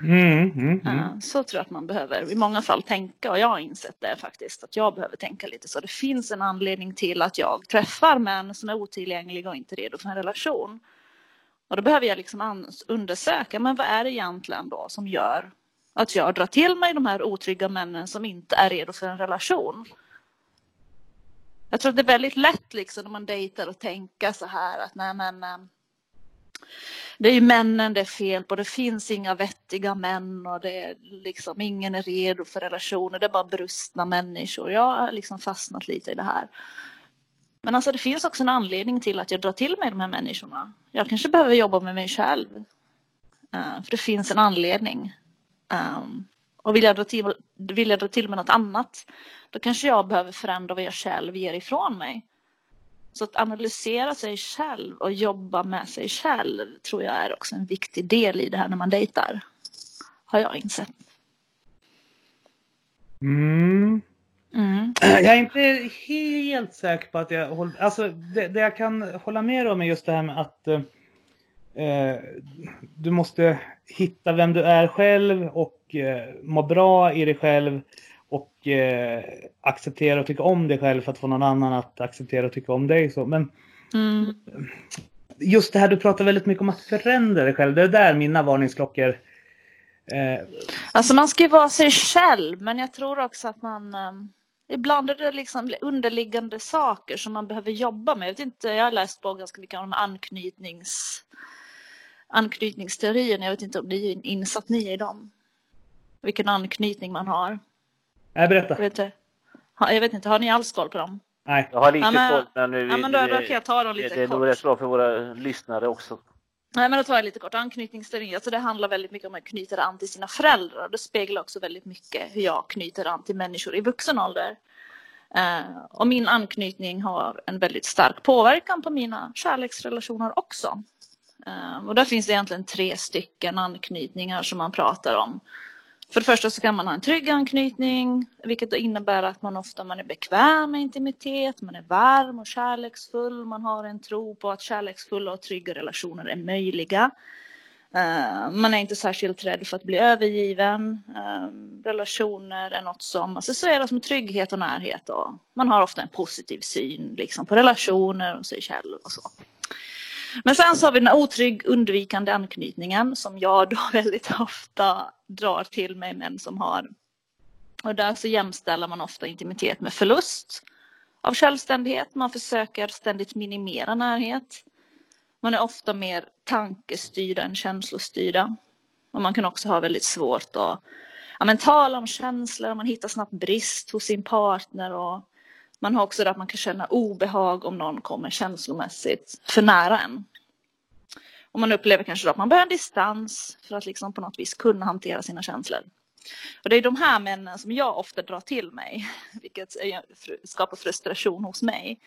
Mm, mm, mm.
Så tror jag att man behöver i många fall tänka och jag har insett det faktiskt att jag behöver tänka lite så det finns en anledning till att jag träffar män som är otillgängliga och inte redo för en relation. Och då behöver jag liksom undersöka, men vad är det egentligen då som gör att jag drar till mig de här otrygga männen som inte är redo för en relation? Jag tror att det är väldigt lätt liksom när man dejtar och tänka så här att nej men eh, det är ju männen det är fel på. Det finns inga vettiga män och det är liksom ingen är redo för relationer. Det är bara brustna människor. Jag har liksom fastnat lite i det här. Men alltså det finns också en anledning till att jag drar till mig de här människorna. Jag kanske behöver jobba med mig själv. Eh, för det finns en anledning. Um, och vill jag, dra till, vill jag dra till med något annat, då kanske jag behöver förändra vad jag själv ger ifrån mig. Så att analysera sig själv och jobba med sig själv tror jag är också en viktig del i det här när man dejtar. Har jag insett.
Mm.
Mm.
Jag är inte helt säker på att jag håller... Alltså det, det jag kan hålla med om är just det här med att eh, du måste hitta vem du är själv och eh, må bra i dig själv och eh, acceptera och tycka om dig själv för att få någon annan att acceptera och tycka om dig. Så. Men
mm.
just det här, du pratar väldigt mycket om att förändra dig själv. Det är där mina varningsklockor eh...
Alltså man ska ju vara sig själv, men jag tror också att man eh, Ibland är det liksom underliggande saker som man behöver jobba med. Jag, vet inte, jag har läst på ganska mycket om anknytnings, anknytningsteorien. Jag vet inte om ni är insatt ni i dem. Vilken anknytning man har.
Nej, berätta.
Jag vet, inte. jag vet inte, har ni alls koll på dem?
Nej.
Jag har lite
Ja, men-
koll men nu,
Ja, men då, då kan jag ta dem
det,
lite
det är nog
kort.
rätt bra för våra lyssnare också.
Nej, men då tar jag lite kort. Anknytningsteori, alltså det handlar väldigt mycket om att knyta an till sina föräldrar. Det speglar också väldigt mycket hur jag knyter an till människor i vuxen ålder. Eh, och min anknytning har en väldigt stark påverkan på mina kärleksrelationer också. Ehm, och där finns det egentligen tre stycken anknytningar som man pratar om. För det första så kan man ha en trygg anknytning, vilket då innebär att man ofta man är bekväm med intimitet, man är varm och kärleksfull, man har en tro på att kärleksfulla och trygga relationer är möjliga. Ehm, man är inte särskilt rädd för att bli övergiven. Ehm, relationer är något som associeras med trygghet och närhet. Och man har ofta en positiv syn liksom, på relationer och sig själv och så. Men sen så har vi den otrygg undvikande anknytningen som jag då väldigt ofta drar till mig män som har. Och där så jämställer man ofta intimitet med förlust av självständighet. Man försöker ständigt minimera närhet. Man är ofta mer tankestyrda än känslostyrda. Och man kan också ha väldigt svårt att ja, men, tala om känslor, man hittar snabbt brist hos sin partner och man har också det att man kan känna obehag om någon kommer känslomässigt för nära en. Och man upplever kanske då att man behöver en distans för att liksom på något vis kunna hantera sina känslor. Och det är de här männen som jag ofta drar till mig, vilket skapar frustration hos mig.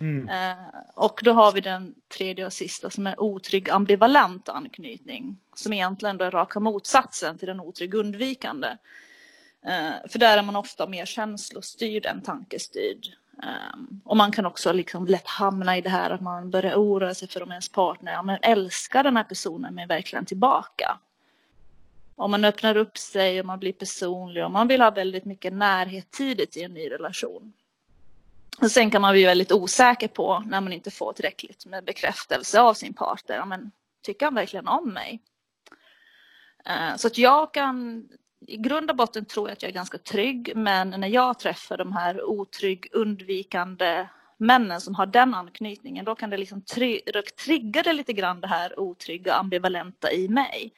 Mm. Eh, och då har vi den tredje och sista som är otrygg ambivalent anknytning. Som egentligen är raka motsatsen till den otrygg undvikande. Eh, för där är man ofta mer känslostyrd än tankestyrd. Um, och man kan också liksom lätt hamna i det här att man börjar oroa sig för om ens partner ja, men älskar den här personen men verkligen tillbaka. Om man öppnar upp sig och man blir personlig och man vill ha väldigt mycket närhet tidigt i en ny relation. Och sen kan man bli väldigt osäker på när man inte får tillräckligt med bekräftelse av sin partner. Ja, men, tycker han verkligen om mig? Uh, så att jag kan i grund och botten tror jag att jag är ganska trygg, men när jag träffar de här otrygg, undvikande männen som har den anknytningen, då kan det liksom tri trigga det lite grann det här otrygga, ambivalenta i mig.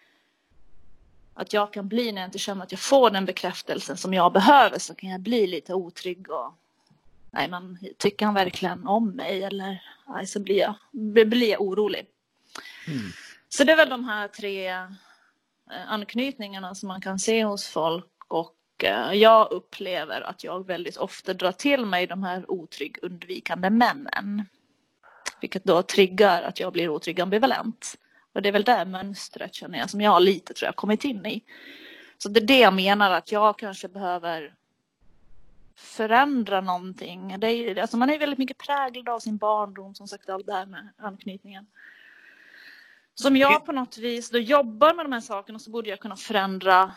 Att jag kan bli, när jag inte känner att jag får den bekräftelsen som jag behöver, så kan jag bli lite otrygg och nej, men tycker han verkligen om mig eller nej, så blir jag, blir jag orolig. Mm. Så det är väl de här tre Eh, anknytningarna som man kan se hos folk och eh, jag upplever att jag väldigt ofta drar till mig de här otrygg undvikande männen. Vilket då triggar att jag blir otrygg ambivalent. Och det är väl det mönstret känner jag som jag lite tror jag kommit in i. Så det är det jag menar att jag kanske behöver förändra någonting. Det är, alltså man är väldigt mycket präglad av sin barndom, som sagt allt det här med anknytningen. Som jag på något vis då jobbar med de här sakerna så borde jag kunna förändra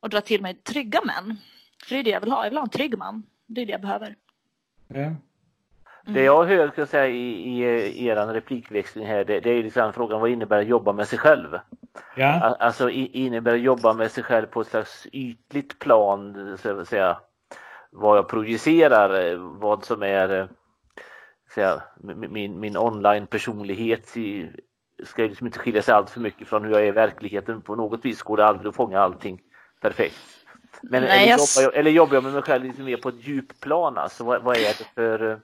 och dra till mig trygga män. För det är det jag vill ha. Jag vill ha en trygg man. Det är det jag behöver. Ja. Mm.
Det jag hör ska säga, i, i, i er replikväxling här, det, det är liksom frågan vad innebär att jobba med sig själv? Ja. Alltså innebär att jobba med sig själv på ett slags ytligt plan, så att säga, vad jag projicerar, vad som är säga, min, min online personlighet i, ska liksom inte skilja sig allt för mycket från hur jag är i verkligheten. På något vis går det aldrig att fånga allting perfekt. Men Nej, eller, jobbar jag, eller jobbar jag med mig själv lite mer på ett djupplan? Alltså, vad, vad är det för uh,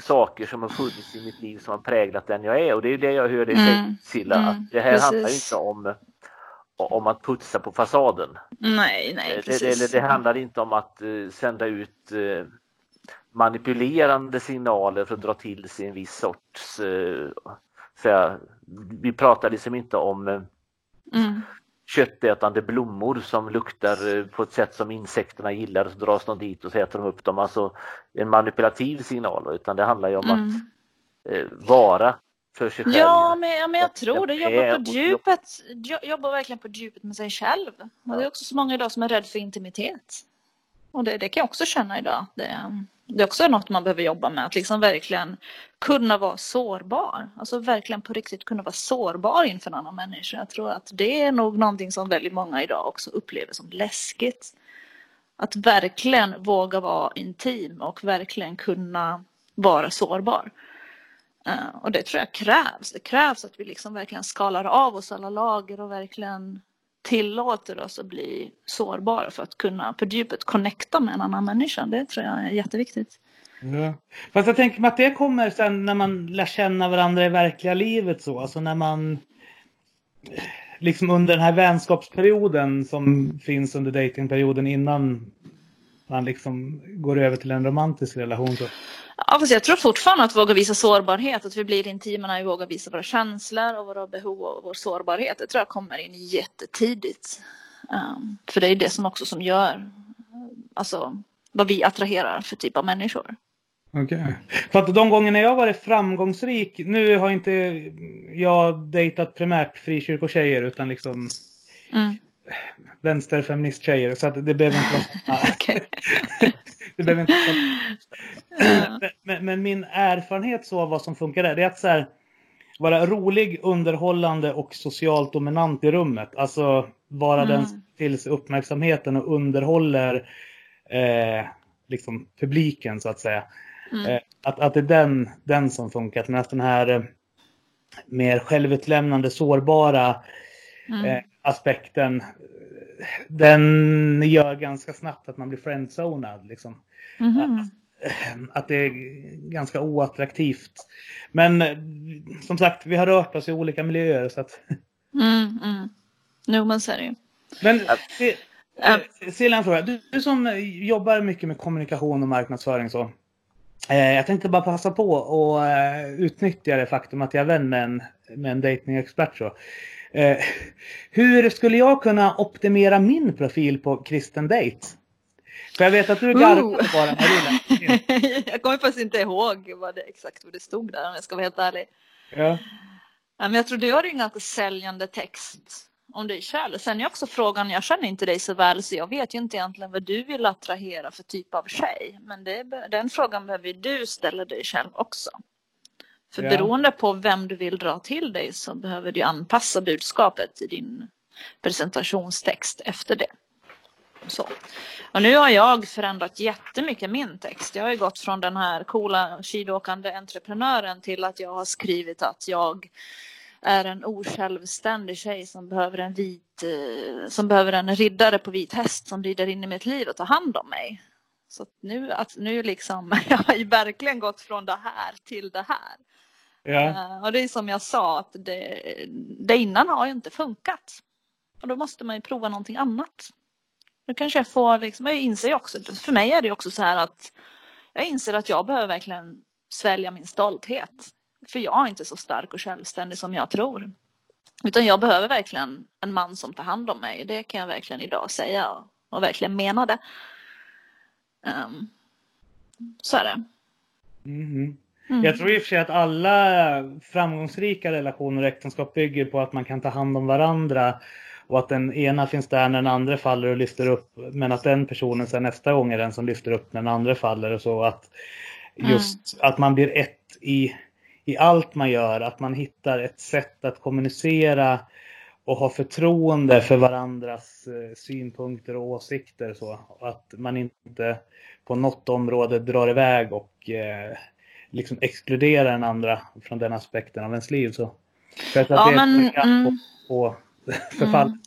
saker som har funnits i mitt liv som har präglat den jag är? Och det är det jag hör dig säga mm. Silla, mm. att det här precis. handlar inte om om att putsa på fasaden.
Nej, nej,
precis. Det, det, det handlar inte om att uh, sända ut uh, manipulerande signaler för att dra till sig en viss sorts för vi pratar liksom inte om eh, mm. köttätande blommor som luktar eh, på ett sätt som insekterna gillar och så dras de dit och så äter de upp dem. Alltså en manipulativ signal utan det handlar ju om mm. att eh, vara för sig själv.
Ja, men, men jag tror det. Jobba på djupet. Jobba verkligen på djupet med sig själv. Och det är också så många idag som är rädda för intimitet. Och det, det kan jag också känna idag. Det, det är också något man behöver jobba med, att liksom verkligen kunna vara sårbar. Alltså verkligen på riktigt kunna vara sårbar inför en annan människa. Jag tror att det är nog någonting som väldigt många idag också upplever som läskigt. Att verkligen våga vara intim och verkligen kunna vara sårbar. Eh, och det tror jag krävs. Det krävs att vi liksom verkligen skalar av oss alla lager och verkligen tillåter oss att bli sårbara för att kunna på djupet connecta med en annan människa. Det tror jag är jätteviktigt.
Ja. Fast jag tänker mig att det kommer sen när man lär känna varandra i verkliga livet så. Alltså när man eh, liksom under den här vänskapsperioden som finns under datingperioden innan man liksom går över till en romantisk relation. Så
Ja, fast jag tror fortfarande att våga visa sårbarhet, att vi blir intima när vi vågar visa våra känslor och våra behov och vår sårbarhet. Det tror jag kommer in jättetidigt. Um, för det är det som också som gör alltså, vad vi attraherar för typ av människor.
Okej. Okay. För att de gångerna jag varit framgångsrik, nu har inte jag dejtat primärt frikyrkotjejer utan liksom mm. Vänsterfeministtjejer så att det behöver inte vara... det behöver inte vara... men, men, min erfarenhet så av vad som funkar där, det är att så här, vara rolig, underhållande och socialt dominant i rummet. Alltså vara mm. den som till sig uppmärksamheten och underhåller eh, liksom publiken så att säga. Mm. Eh, att, att det är den, den som funkar. Medan den här eh, mer självutlämnande, sårbara mm. Eh, aspekten den gör ganska snabbt att man blir friendzonad. Liksom. Mm. Att, att, det är ganska oattraktivt. Men som sagt, vi har rört oss i olika miljöer. Så att...
mm, mm. Jo, men så är det ju.
Men Silja, en fråga. Du, du, som jobbar mycket med kommunikation och marknadsföring så. Eh, jag tänkte bara passa på och eh, utnyttja det faktum att jag är vän med en, med en datingexpert. Så. Eh, hur skulle jag kunna optimera min profil på kristen date? För jag vet att du garvade bara när
du Jag kommer faktiskt inte ihåg vad det, exakt vad det stod där om jag ska vara helt ärlig.
Ja.
Men jag tror du har en ganska säljande text om dig själv. Sen är också frågan, jag känner inte dig så väl så jag vet ju inte egentligen vad du vill attrahera för typ av tjej. Men det, den frågan behöver du ställa dig själv också. För ja. beroende på vem du vill dra till dig så behöver du anpassa budskapet i din presentationstext efter det. Så. Och nu har jag förändrat jättemycket min text. Jag har gått från den här coola skidåkande entreprenören till att jag har skrivit att jag är en osjälvständig tjej som behöver en vit, eh, som behöver en riddare på vit häst som rider in i mitt liv och tar hand om mig. Så nu, att nu liksom, jag har ju verkligen gått från det här till det här. Ja. Uh, och det är som jag sa att det, det innan har ju inte funkat. Och då måste man ju prova någonting annat. Nu kanske jag får liksom, jag inser också, för mig är det också så här att jag inser att jag behöver verkligen svälja min stolthet. För jag är inte så stark och självständig som jag tror. Utan jag behöver verkligen en man som tar hand om mig. Det kan jag verkligen idag säga och, verkligen mena det. Um, så är det.
Mm. Mm. Jag tror i och för sig att alla framgångsrika relationer och äktenskap bygger på att man kan ta hand om varandra och att den ena finns där när den andra faller och lyfter upp men att den personen sen nästa gång är den som lyfter upp när den andra faller och så att just mm. att man blir ett i i allt man gör, att man hittar ett sätt att kommunicera och ha förtroende för varandras eh, synpunkter och åsikter. Så att man inte på något område drar iväg och eh, liksom exkluderar den andra från den aspekten av ens liv. Så. För att, ja, det men, är mm, på, på förfall. Mm.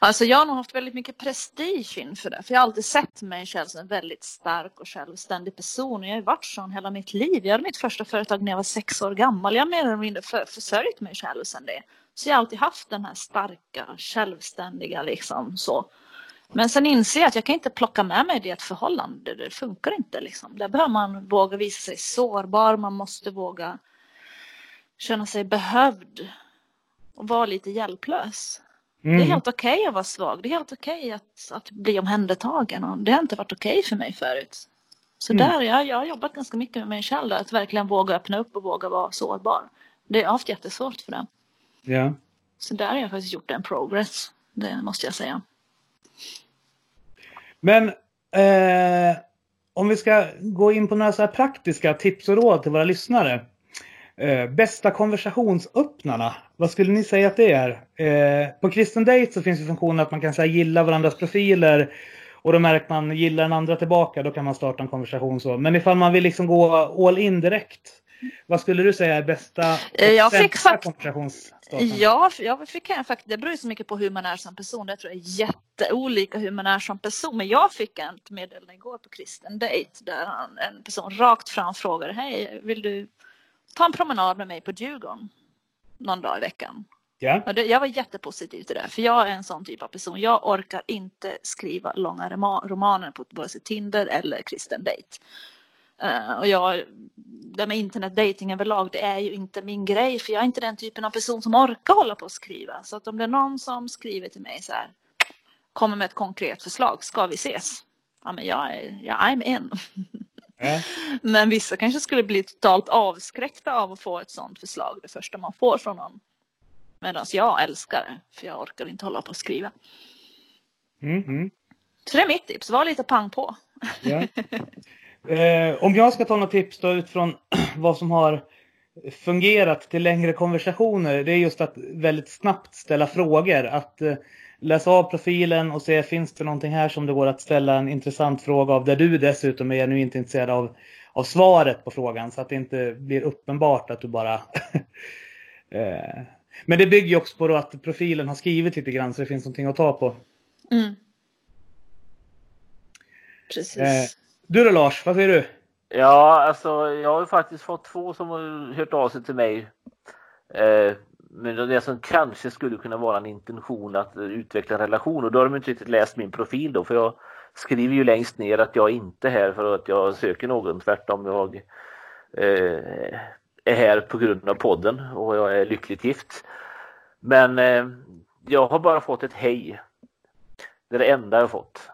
Alltså jag har nog haft väldigt mycket prestige inför det. För jag har alltid sett mig själv som en väldigt stark och självständig person. Och jag har varit sån hela mitt liv. Jag hade mitt första företag när jag var sex år gammal. Jag har mer eller mindre för, försörjt mig själv sedan det. Så jag har alltid haft den här starka, självständiga liksom så. Men sen inser jag att jag kan inte plocka med mig det i ett förhållande. Det funkar inte liksom. Där behöver man våga visa sig sårbar. Man måste våga känna sig behövd. Och vara lite hjälplös. Mm. Det är mm. helt okej okay att vara svag. Det är helt okej okay att, att bli omhändertagen. Och det har inte varit okej okay för mig förut. Så mm. där, jag, jag har jobbat ganska mycket med mig själv. Att verkligen våga öppna upp och våga vara sårbar. Det, har haft jättesvårt för det.
Ja.
Så där har jag faktiskt gjort en progress. Det måste jag säga.
Men eh, om vi ska gå in på några så praktiska tips och råd till våra lyssnare. Eh, bästa konversationsöppnarna, vad skulle ni säga att det är? Eh, på Kristen Date så finns det funktionen att man kan säga gilla varandras profiler och då märker man gillar den andra tillbaka, då kan man starta en konversation så. Men ifall man vill liksom gå all in direkt, vad skulle du säga är bästa
eh, jag fick Ja, jag fick faktiskt, det beror ju så mycket på hur man är som person. Det tror jag är jätteolika hur man är som person. Men jag fick ett meddelande igår på Kristen Date där en person rakt fram frågar Hej, vill du ta en promenad med mig på Djurgården någon dag i veckan.
Yeah.
Jag var jättepositiv till det, för jag är en sån typ av person. Jag orkar inte skriva långa romaner på vare sig Tinder eller kristen date. Uh, och jag, det med internetdating överlag, det är ju inte min grej, för jag är inte den typen av person som orkar hålla på och skriva. Så att om det är någon som skriver till mig så här, kommer med ett konkret förslag, ska vi ses? Ja, men jag är, ja, I'm in. Men vissa kanske skulle bli totalt avskräckta av att få ett sådant förslag det första man får från någon. Medan jag älskar det, för jag orkar inte hålla på och skriva.
Mm -hmm.
Så det är mitt tips, var lite pang på.
Ja. Eh, om jag ska ta några tips då utifrån vad som har fungerat till längre konversationer, det är just att väldigt snabbt ställa frågor. Att eh, läsa av profilen och se finns det någonting här som det går att ställa en intressant fråga av där du dessutom är genuint intresserad av, av svaret på frågan så att det inte blir uppenbart att du bara eh. Men det bygger ju också på att profilen har skrivit lite grann så det finns någonting att ta på.
Mm. Precis.
Du då Lars, vad säger du?
Ja, alltså jag har ju faktiskt fått två som har hört av sig till mig. Eh, men det som kanske skulle kunna vara en intention att utveckla en relation och då har de inte riktigt läst min profil då för jag skriver ju längst ner att jag inte är här för att jag söker någon. Tvärtom, jag eh, är här på grund av podden och jag är lyckligt gift. Men eh, jag har bara fått ett hej. Det är det enda jag fått.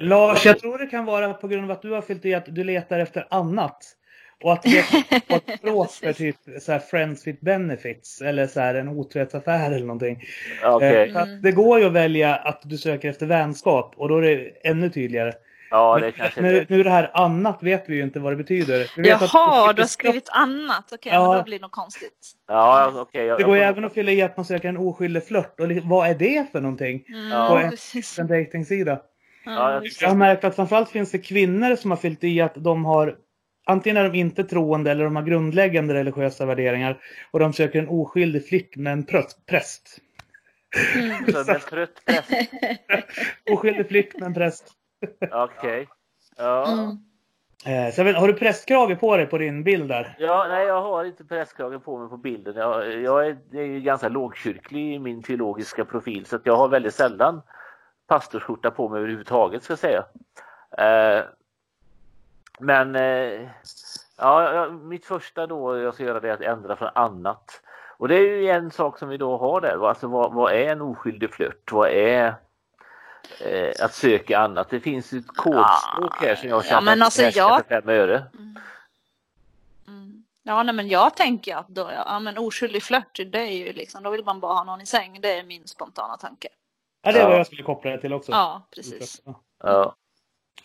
Lars, jag tror det kan vara på grund av att du har fyllt i att du letar efter annat. Och att det är ett språk för typ så här friends with benefits eller så här en otrohetsaffär eller någonting.
Okay.
Eh, det går ju att välja att du söker efter vänskap och då är det ännu tydligare.
Ja, det kanske
nu, nu det här annat vet vi ju inte vad det betyder. Vi vet
Jaha, du har skrivit annat. Okej, okay, ja. då blir det nog konstigt.
Ja, okay,
det går ju även att fylla i att man söker en oskyldig flört. Och vad är det för någonting?
Mm,
på
en,
en dejtingsida.
Ja,
jag har märkt att framförallt finns det kvinnor som har fyllt i att de har antingen är de inte troende eller de har grundläggande religiösa värderingar och de söker en oskyldig flick med en präst.
Mm. Trött präst?
oskyldig flick med en präst.
Okej. Okay. Ja.
Mm.
Eh, så vet, har du prästkrage på dig på din bild där?
Ja, nej jag har inte prästkrage på mig på bilden. Jag, jag är, är ju ganska lågkyrklig i min teologiska profil så att jag har väldigt sällan pastorsskjorta på mig överhuvudtaget ska jag säga. Eh, men eh, ja, mitt första då jag ska göra det är att ändra från annat. Och det är ju en sak som vi då har där. Alltså vad, vad är en oskyldig flört? Vad är eh, att söka annat? Det finns ett kodspråk här som jag känner
ja, men alltså jag...
för fem öre.
Mm. Mm. Ja, nej, men jag tänker att då, ja, men oskyldig flört, det är ju liksom, då vill man bara ha någon i säng. Det är min spontana tanke.
Ja, det är vad jag skulle koppla det till också.
Ja, precis.
Ja.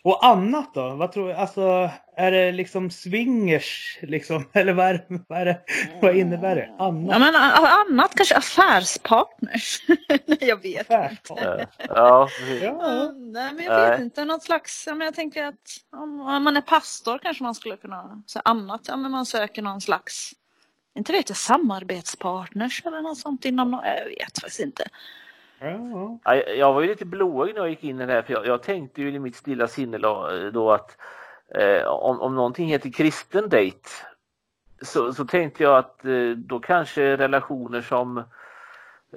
Och annat då? Vad tror Alltså, är det liksom swingers liksom? Eller vad, är, vad, är det, vad innebär det? Annat?
Ja, men annat kanske affärspartners. jag vet
inte. Ja.
ja. Nej, men jag vet inte. Något slags, ja, men jag tänker att om man är pastor kanske man skulle kunna säga annat. Ja, men man söker någon slags, inte vet jag, samarbetspartners eller något sånt inom, jag vet faktiskt inte.
Ja. Jag var ju lite blåögd när jag gick in i det här för jag, jag tänkte ju i mitt stilla sinne då att eh, om, om någonting heter kristen date så, så tänkte jag att eh, då kanske relationer som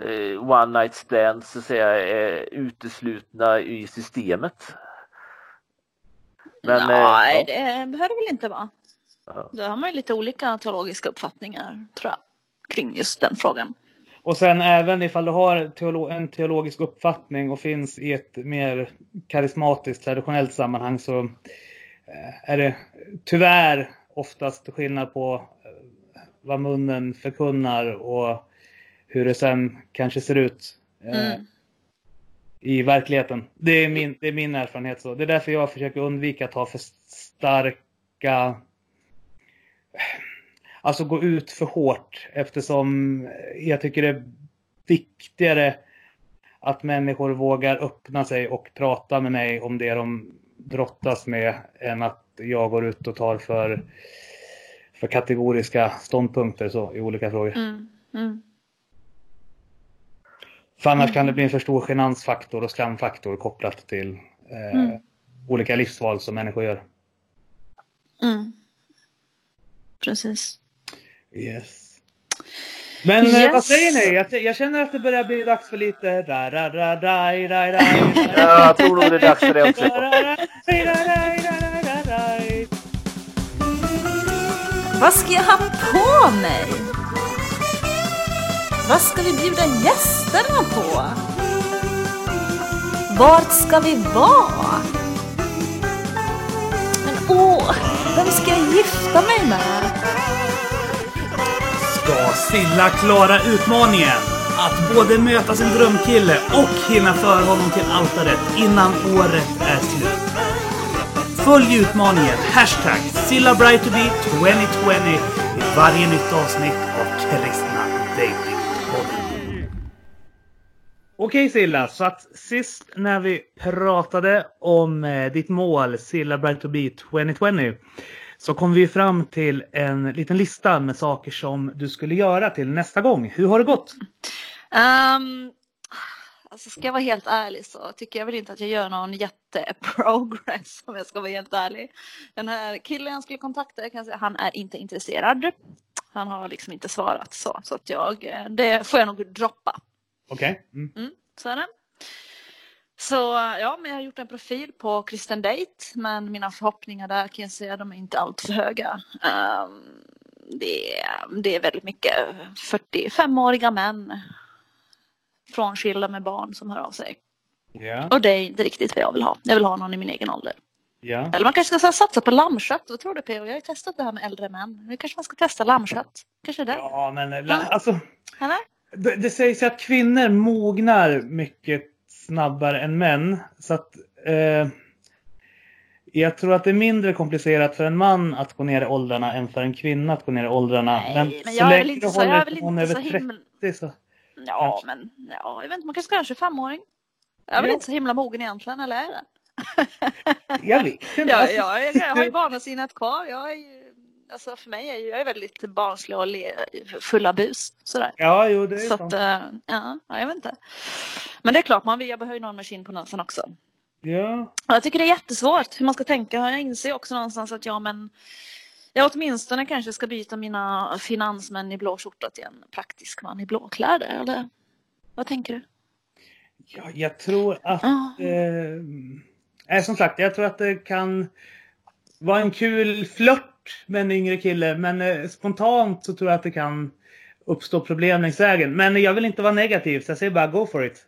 eh, one night stands så att säga är uteslutna i systemet.
Men, Nej, eh, ja. det behöver väl inte vara. Ja. Då har man ju lite olika teologiska uppfattningar tror jag kring just den frågan.
Och sen även ifall du har teolo en teologisk uppfattning och finns i ett mer karismatiskt traditionellt sammanhang så eh, är det tyvärr oftast skillnad på eh, vad munnen förkunnar och hur det sen kanske ser ut eh, mm. i verkligheten. Det är, min, det är min erfarenhet. så. Det är därför jag försöker undvika att ha för starka alltså gå ut för hårt eftersom jag tycker det är viktigare att människor vågar öppna sig och prata med mig om det de brottas med än att jag går ut och tar för, för kategoriska ståndpunkter så, i olika frågor.
Mm, mm.
För annars mm. kan det bli en för stor genansfaktor och skamfaktor kopplat till eh, mm. olika livsval som människor gör.
Mm. Precis.
Yes. Men yes. vad säger ni? Jag, jag, känner att det börjar bli dags för lite... Ra, ra, ra, ra, ra, ra,
ja, jag tror nog det är dags för det också.
Vad ska jag ha på mig? Vad ska vi bjuda gästerna på? Vart ska vi vara? Men åh, vem ska jag gifta mig med?
Ska Silla klara utmaningen att både möta sin drömkille och hinna föra honom till altaret innan året är slut. Följ utmaningen hashtag SillaBrightToBe 2020 i varje nytt avsnitt av Kristna Datingpodden. Okej Silla, så att sist när vi pratade om eh, ditt mål Silla Bright to Be 2020 så kom vi fram till en liten lista med saker som du skulle göra till nästa gång. Hur har det gått?
Um, alltså ska jag vara helt ärlig så tycker jag väl inte att jag gör någon jätteprogress om jag ska vara helt ärlig. Den här killen jag skulle kontakta, kan säga, han är inte intresserad. Han har liksom inte svarat så. Så att jag, eh, det får jag nog droppa.
Okej. Mm.
Mm, så är det. Så ja, men jag har gjort en profil på Kristen Date. Men mina förhoppningar där kan jag säga, de är inte alltför höga. Ehm, det, är, det är väldigt mycket 45-åriga män frånskilda med barn som hör av sig.
Ja.
Och det är inte riktigt vad jag vill ha. Jag vill ha någon i min egen ålder.
Ja.
Eller man kanske ska satsa på lammkött. Vad tror du P.O.? Jag har ju testat det här med äldre män. Nu kanske man ska testa lammkött. Kanske det?
Ja, men alltså.
Eller?
Det, det sägs ju att kvinnor mognar mycket snabbare än män. Så att eh, jag tror att det är mindre komplicerat för en man att gå ner i åldrarna än för en kvinna att gå ner i åldrarna.
Nej, men
så
jag är inte så, jag är väl inte så himla...
30 så...
Ja,
Kanske.
men ja, jag vet inte, man kanske ska ha en 25-åring. Jag är väl inte så himla mogen egentligen, eller är det?
Jag vet inte.
Ja,
alltså,
jag, jag har ju barnasinnet kvar. Jag är ju, alltså för mig är ju, jag är väldigt barnslig och le, full av bus. Sådär.
Ja, jo, det är
Så att, eh, ja, ja, jag vet inte. Men det är klart, man vill, jag behöver ju någon maskin på näsan också.
Ja.
Jag tycker det är jättesvårt hur man ska tänka. Jag inser också någonstans att ja, men jag åtminstone kanske ska byta mina finansmän i blå skjorta till en praktisk man i blåkläder. Eller vad tänker du?
ja, jag tror att...
Ja.
Eh, eh, som sagt, jag tror att det kan vara en kul flört med en yngre kille. Men eh, spontant så tror jag att det kan uppstå problem längs vägen. Men jag vill inte vara negativ, så jag säger bara go for it.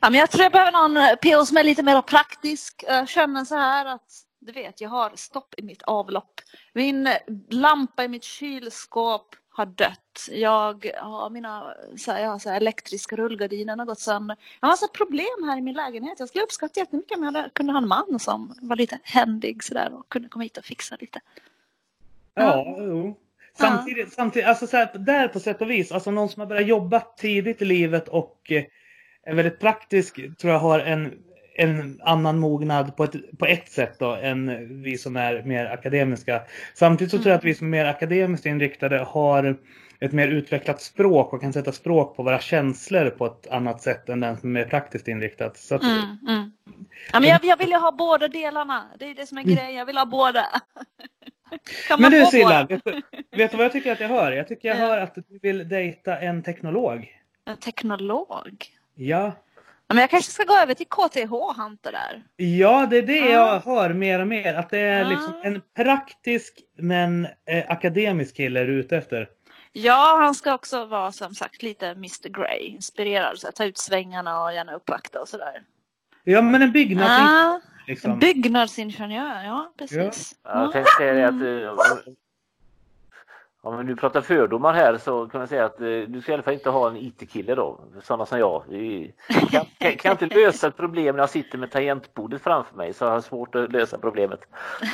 Ja, men jag tror jag behöver någon eh, PO som är lite mer praktisk. Jag känner så här att du vet, jag har stopp i mitt avlopp. Min lampa i mitt kylskåp har dött. Jag har mina så här, jag har så här, elektriska rullgardiner har gått sönder. Jag har massa problem här i min lägenhet. Jag skulle uppskatta jättemycket om jag hade- kunde ha en man som var lite händig sådär och kunde komma hit och fixa lite.
Ja, jo. Samtidigt, samtidigt alltså så här, där på sätt och vis, alltså någon som har börjat jobba tidigt i livet och eh, är väldigt praktisk tror jag har en, en annan mognad på ett, på ett sätt då än vi som är mer akademiska. Samtidigt så tror jag att vi som är mer akademiskt inriktade har ett mer utvecklat språk och kan sätta språk på våra känslor på ett annat sätt än den som är praktiskt inriktad. Så att,
Mm, mm. Ja, men jag, jag vill ju ha båda delarna. Det är det som är grejen. Jag vill ha båda. Kan
Men du Silla, vet du, vet du vad jag tycker att jag hör? Jag tycker jag
Ja.
hör att du vill dejta en teknolog.
En teknolog?
Ja.
Men jag kanske ska gå över till KTH Hunter där.
Ja, det är det
Ja.
jag hör mer och mer. Att det är
Ja.
liksom en praktisk men eh, akademisk kille du är ute efter.
Ja, han ska också vara som sagt lite Mr Grey, inspirerad. Så ta ut svängarna och gärna uppvakta och sådär.
Ja, men en byggnad
Ah,
liksom.
en byggnadsingenjör, ja precis.
Ja, jag tänkte säga att eh, om- om vi nu pratar fördomar här så kan man säga att eh, du ska i alla fall inte ha en IT-kille då. Sådana som jag. Vi kan, kan, kan inte lösa ett problem när jag sitter med tangentbordet framför mig så har jag svårt att lösa problemet.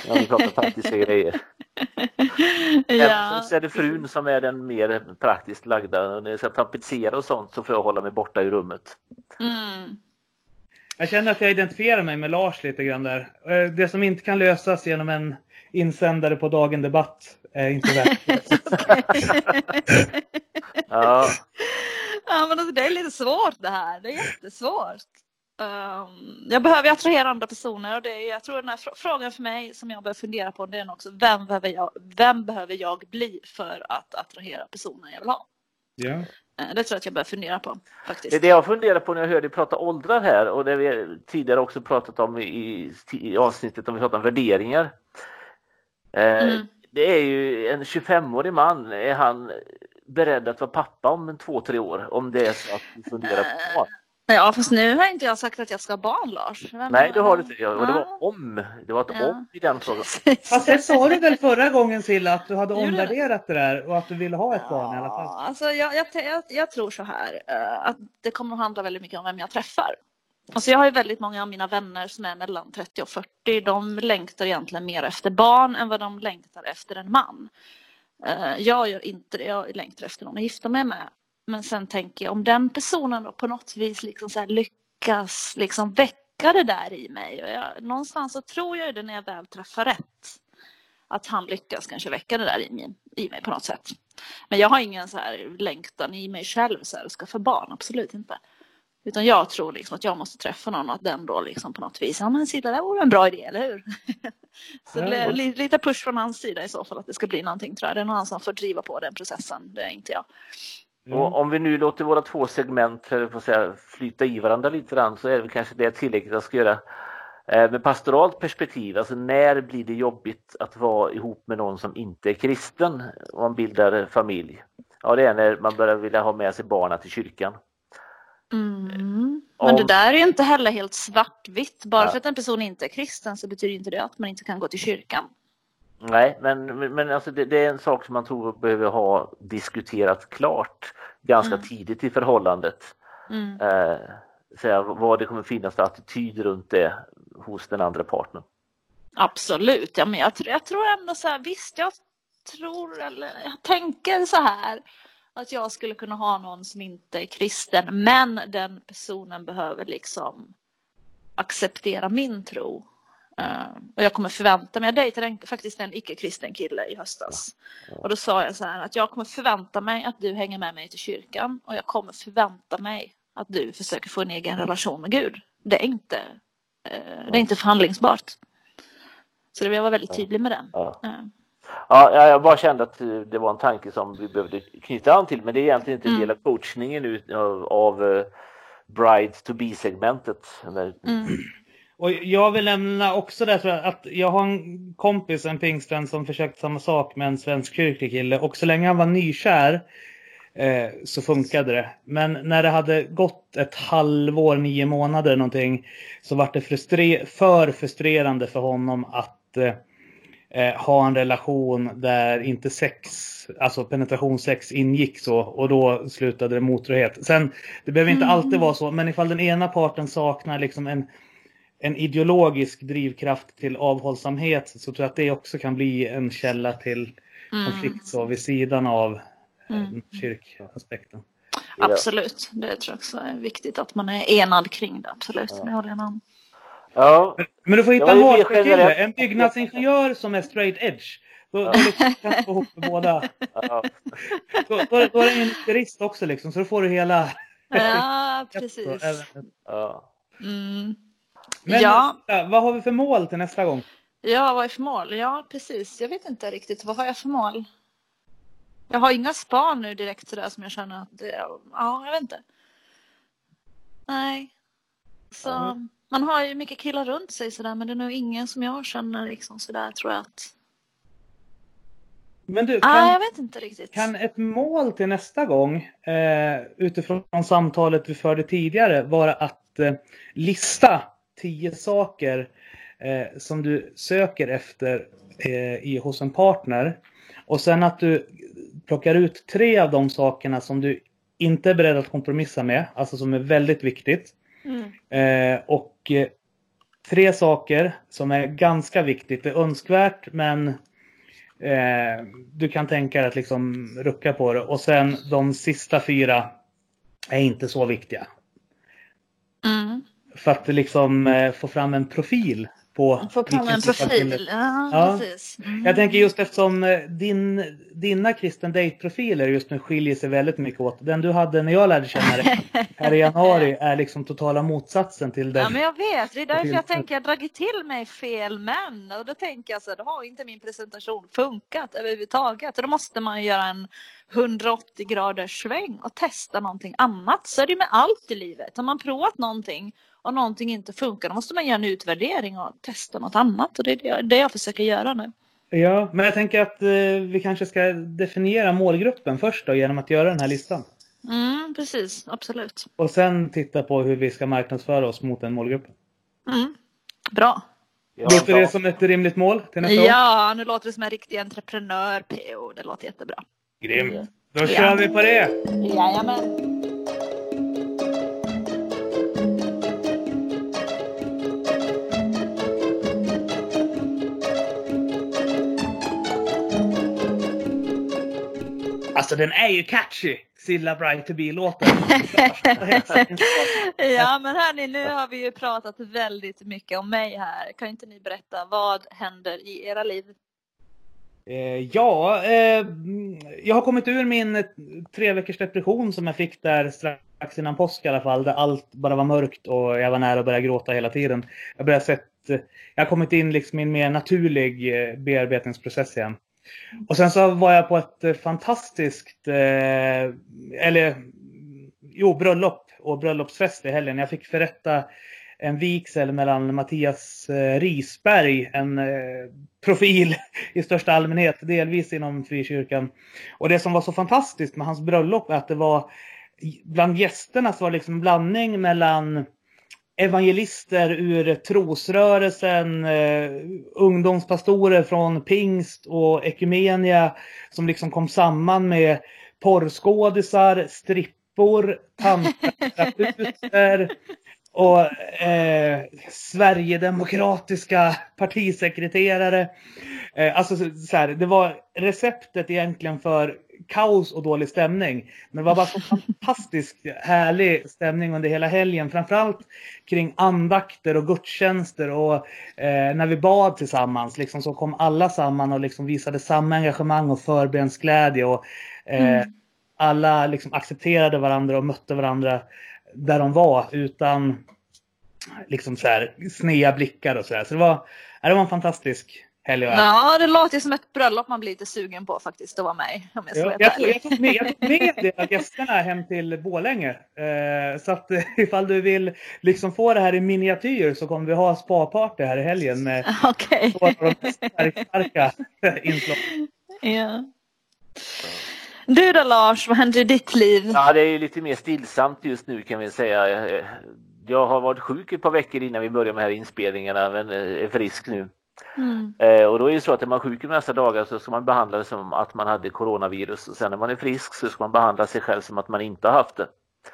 När vi pratar praktiska grejer.
ja.
Så är det frun som är den mer praktiskt lagda. När jag ska tapetsera och sånt så får jag hålla mig borta i rummet.
Mm.
Jag känner att jag identifierar mig med Lars lite grann där. Eh, Det som inte kan lösas genom en insändare på Dagen Debatt är inte värt
Ja,
Ja, men alltså, det är lite svårt det här. Det är jättesvårt. Um, jag behöver attrahera andra personer och det är, jag tror den här fr- frågan för mig som jag bör fundera på det är också vem behöver jag, vem behöver jag bli för att attrahera personer jag vill ha?
Ja.
Eh, Det tror jag att jag bör fundera på faktiskt.
det jag funderar på när jag hör dig prata åldrar här och det vi tidigare också pratat om i, i avsnittet om vi pratar om värderingar. Eh,
Mm.
Det är ju en 25-årig man, är han beredd att vara pappa om en två, tre år? Om det är så att du funderar på barn?
Ja, fast nu har inte jag sagt att jag ska ha barn Lars. Vem-
Nej, det har du inte. Och det
Ja.
var om. Det var ett
Ja.
om i den frågan.
Fast det sa du väl förra gången Silla att du hade omvärderat det där och att du ville ha ett barn i alla fall.
Ja, alltså jag, jag, jag, jag tror så här eh, att det kommer att handla väldigt mycket om vem jag träffar. Alltså jag har ju väldigt många av mina vänner som är mellan 30 och 40. De längtar egentligen mer efter barn än vad de längtar efter en man. Eh, Jag gör inte det. Jag längtar efter någon att gifta mig med. Men sen tänker jag om den personen då på något vis liksom så lyckas liksom väcka det där i mig. Och jag, någonstans så tror jag det när jag väl träffar rätt. Att han lyckas kanske väcka det där i mig, i mig på något sätt. Men jag har ingen så här längtan i mig själv så här, att skaffa barn, absolut inte. Utan jag tror liksom att jag måste träffa någon och att den då liksom på något vis, ja men Silla det vore en bra idé, eller hur? så det lite push från hans sida i så fall att det ska bli någonting tror jag. Det är någon annan som får driva på den processen, det är inte jag.
Och om vi nu låter våra två segment för att säga, flyta i varandra lite grann så är det kanske det tillräckligt jag ska göra. Eh, Med pastoralt perspektiv, alltså när blir det jobbigt att vara ihop med någon som inte är kristen och man bildar familj? Ja, det är när man börjar vilja ha med sig barnen till kyrkan.
Mm.
Om-
Men det där är ju inte heller helt svartvitt. Bara
Ja.
för att en person inte är kristen så betyder inte det att man inte kan gå till kyrkan.
Nej, men, men- alltså det, det är en sak som man tror behöver ha diskuterat klart ganska
Mm.
tidigt i förhållandet.
Mm.
Eh, säga vad det kommer finnas för attityd runt det hos den andra partnern.
Absolut, ja, men jag, tror- jag tror ändå så här, visst jag tror eller jag tänker så här att jag skulle kunna ha någon som inte är kristen men den personen behöver liksom acceptera min tro. Eh, och jag kommer förvänta mig, jag dejtade en, faktiskt en icke-kristen kille i höstas. Och då sa jag så här att jag kommer förvänta mig att du hänger med mig till kyrkan och jag kommer förvänta mig att du försöker få en egen relation med Gud. Det är inte, eh, det är inte förhandlingsbart. Så jag vara väldigt tydlig med den.
Ja. Ja, jag- bara kände att det var en tanke som vi behövde knyta an till men det är egentligen inte en
Mm.
del av coachningen av, av eh, Bride to be-segmentet. Men-
Mm.
Och jag vill nämna också det jag, att jag har en kompis, en pingstvän, som försökt samma sak med en svenskkyrklig kille. Och så länge han var nykär eh, så funkade det. Men när det hade gått ett halvår, nio månader någonting, så var det frustre- för frustrerande för honom att eh, eh, ha en relation där inte sex, alltså penetrationssex ingick så och då slutade det motorhet. Sen, det behöver inte
Mm.
alltid vara så, men ifall den ena parten saknar liksom en, en ideologisk drivkraft till avhållsamhet så tror jag att det också kan bli en källa till konflikt så vid sidan av
Mm.
mm. kyrkaspekten.
Ja.
Absolut, det tror jag också är viktigt att man är enad kring det. Absolut, det håller jag med om.
Ja,
Men du får hitta
Ja,
en
det är
hardcore kille,
generellt.
en byggnadsingenjör som är straight edge. Då, då liksom kan du få ihop båda.
ja,
Då, då, då är det en nykterist också liksom, så då får du hela...
Ja, precis.
ja.
Mm.
Men
Ja.
vad har vi för mål till nästa gång?
Ja, vad är för mål? Ja, precis. Jag vet inte riktigt. Vad har jag för mål? Jag har inga span nu direkt sådär som jag känner att det, ja, jag vet inte. Nej. Så
Ja.
man har ju mycket killar runt sig sådär, men det är nog ingen som jag känner liksom sådär tror jag att.
Men du,
Nej,
kan,
jag vet inte riktigt.
kan ett mål till nästa gång eh, utifrån samtalet vi förde tidigare vara att eh, lista tio saker eh, som du söker efter eh, i, hos en partner. Och sen att du plockar ut tre av de sakerna som du inte är beredd att kompromissa med, alltså som är väldigt viktigt.
Mm.
Eh, och eh, tre saker som är ganska viktigt. Det är önskvärt men eh, du kan tänka dig att liksom rucka på det. Och sen de sista fyra är inte så viktiga.
Mm.
För att liksom eh, få fram en profil på
Få fram en profil. Ja,
Ja.
precis. Mm.
Jag tänker just eftersom eh, din, dina kristen date-profiler just nu skiljer sig väldigt mycket åt. Den du hade när jag lärde känna dig här i januari är liksom totala motsatsen till den.
Ja, men jag vet. Det är därför jag tänker jag dragit till mig fel män. Och då tänker jag så här, då har inte min presentation funkat överhuvudtaget. Och då måste man göra en 180 graders sväng och testa någonting annat. Så är det ju med allt i livet. Har man provat någonting och någonting inte funkar, då måste man göra en utvärdering och testa något annat. Och det är det- det jag försöker göra nu.
Ja, men jag tänker att eh, vi kanske ska definiera målgruppen först då genom att göra den här listan.
Mm, precis, absolut.
Och sen titta på hur vi ska marknadsföra oss mot den målgruppen.
Mm. Bra.
Ja,
Låter det som ett rimligt mål till nästa år?
Ja, nu låter det som en riktig entreprenör, PO. Det låter jättebra.
Grymt! Då
Ja.
kör vi på det!
Jajamän.
Alltså den är ju catchy! Silla Bright to be-låten.
Ja, men hörni, nu har vi ju pratat väldigt mycket om mig här. Kan inte ni berätta vad händer i era liv?
Eh, ja, eh, jag har kommit ur min tre veckors depression som jag fick där strax strax innan påsk i alla fall, där allt bara var mörkt och jag var nära att börja gråta hela tiden. Jag började sett, jag har kommit in liksom i en mer naturlig eh, bearbetningsprocess igen. Och sen så var jag på ett eh, fantastiskt, eh, eller jo, bröllop och bröllopsfest i helgen. Jag fick förrätta en vigsel mellan Mattias eh, Risberg, en eh, profil i största allmänhet, delvis inom frikyrkan. Och det som var så fantastiskt med hans bröllop är att det var bland gästerna så var det liksom en blandning mellan evangelister ur trosrörelsen, eh, ungdomspastorer från pingst och ekumenia som liksom kom samman med porrskådisar, strippor, tantraterapeuter och eh, Sverigedemokratiska partisekreterare. Eh, alltså så här, det var receptet egentligen för kaos och dålig stämning. Men det var bara så fantastiskt härlig stämning under hela helgen. Framförallt kring andakter och gudstjänster och eh, när vi bad tillsammans liksom, så kom alla samman och liksom visade samma engagemang och förbensglädje. Och, eh, mm. Alla liksom accepterade varandra och mötte varandra där de var utan liksom så här snea blickar och så där. Så det var, det var en fantastisk helg.
Ja, det låter som ett bröllop man blir lite sugen på faktiskt att vara med om jag,
ja, jag, tog, jag, tog med, jag tog med det av gästerna hem till Bålänge. Eh, så att ifall du vill liksom få det här i miniatyr så kommer vi ha spaparty här i helgen med
okay.
några av de starka inslag.
Ja. Du då Lars, vad händer i ditt liv?
Ja, det är lite mer stillsamt just nu kan vi säga. Jag har varit sjuk ett par veckor innan vi började med de här inspelningarna men är frisk nu. Mm. Eh, och då är det så att är man sjuk i nästa dagar så ska man behandla det som att man hade coronavirus och sen när man är frisk så ska man behandla sig själv som att man inte har haft det.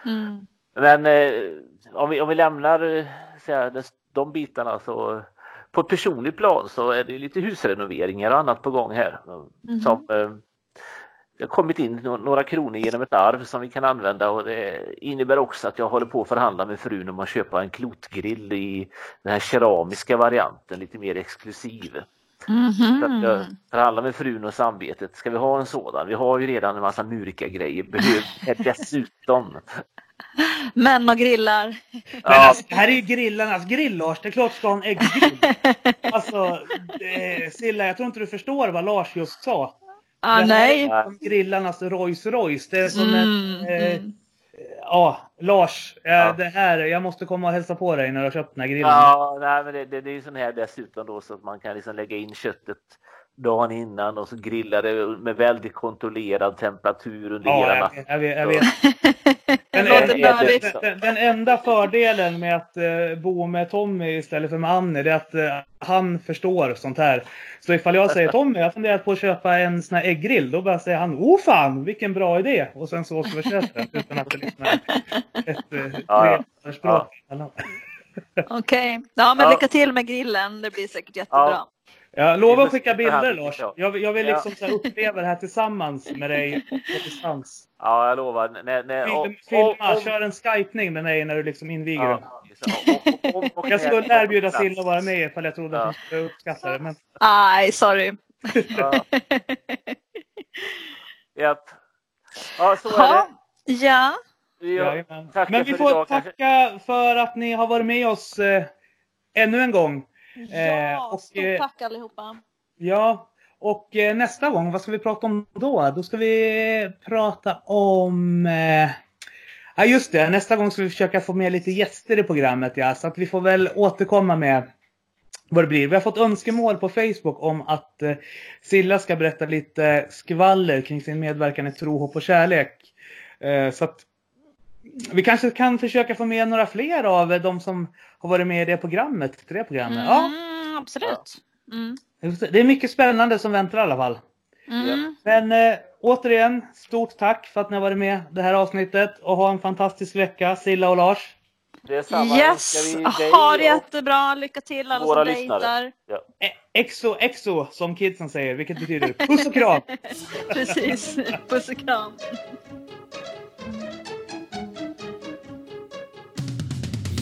Mm. Men eh, om, vi, om vi lämnar eh, så de bitarna så på ett personligt plan så är det lite husrenoveringar och annat på gång här. Mm. Som, eh, det har kommit in några kronor genom ett arv som vi kan använda och det innebär också att jag håller på att förhandla med frun om att köpa en klotgrill i den här keramiska varianten, lite mer exklusiv. Mm -hmm. Så att jag förhandlar med frun och samvetet. Ska vi ha en sådan? Vi har ju redan en massa murika-grejer. Behöver dessutom.
Män och grillar.
Men alltså, här är ju grillarnas grill Lars. Det är klart ska ha en ägggrill. Alltså, eh, Silla, jag tror inte du förstår vad Lars just sa.
Ah, nej.
Grillarnas Rolls Royce. Det är som mm, en... Eh, mm. Ja, Lars, eh, ja. det här, jag måste komma och hälsa på dig när du har köpt den här grillen.
Ja, nej, men det, det, det är ju sån här dessutom då så att man kan liksom lägga in köttet dagen innan och så grillar det med väldigt kontrollerad temperatur under
ja, hela natten. Jag vet, jag vet. Den, den, den, den, enda fördelen med att uh, bo med Tommy istället för med Annie är att uh, han förstår sånt här. Så ifall jag säger Tommy, jag funderar på att köpa en sån här äggrill, då bara säger han Åh fan, vilken bra idé! Och sen så åker vi och köper den utan att det liksom är ett uh, ja.
Okej, okay. ja men lycka till med grillen, det blir säkert jättebra. Ja.
Jag lovar att skicka bilder Lars. Jag, jag vill liksom ja. uppleva det här tillsammans med dig på distans.
Ja, jag lovar. När, när,
Film, filma, om, kör en skypning med mig när du liksom inviger ja, den. jag skulle erbjuda Silla att vara med ifall jag trodde ja. att hon skulle uppskatta det. Men...
Nej, sorry.
Ja. Japp. Ja, så är det.
Ja.
ja. Men vi får tacka kanske. för att ni har varit med oss eh, ännu en gång.
Ja, eh, och, stort eh, tack allihopa.
Ja, och eh, nästa gång, vad ska vi prata om då? Då ska vi prata om... Ja, just det. Nästa gång ska vi försöka få med lite gäster i programmet. Ja, så att vi får väl återkomma med vad det blir. Vi har fått önskemål på Facebook om att eh, Silla ska berätta lite skvaller kring sin medverkan i Tro, hopp och kärlek. Eh, så att vi kanske kan försöka få med några fler av de som har varit med i det programmet. Det programmet. Mm,
ja. Absolut. Mm.
Det är mycket spännande som väntar i alla fall. Mm. Men äh, återigen, stort tack för att ni har varit med det här avsnittet och ha en fantastisk vecka, Silla och Lars.
Detsamma. Yes, ha det jättebra. Lycka till alla som dejtar. Ja.
E, exo, exo som kidsen säger, vilket betyder puss och kram.
Precis, puss och kram.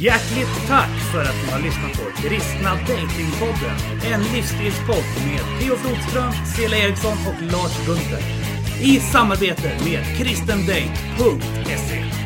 Hjärtligt tack för att ni har lyssnat på Kristna Datingpodden. En livsstilspodd med Theo Flodström, Cela Eriksson och Lars Gunther. I samarbete med kristendate.se.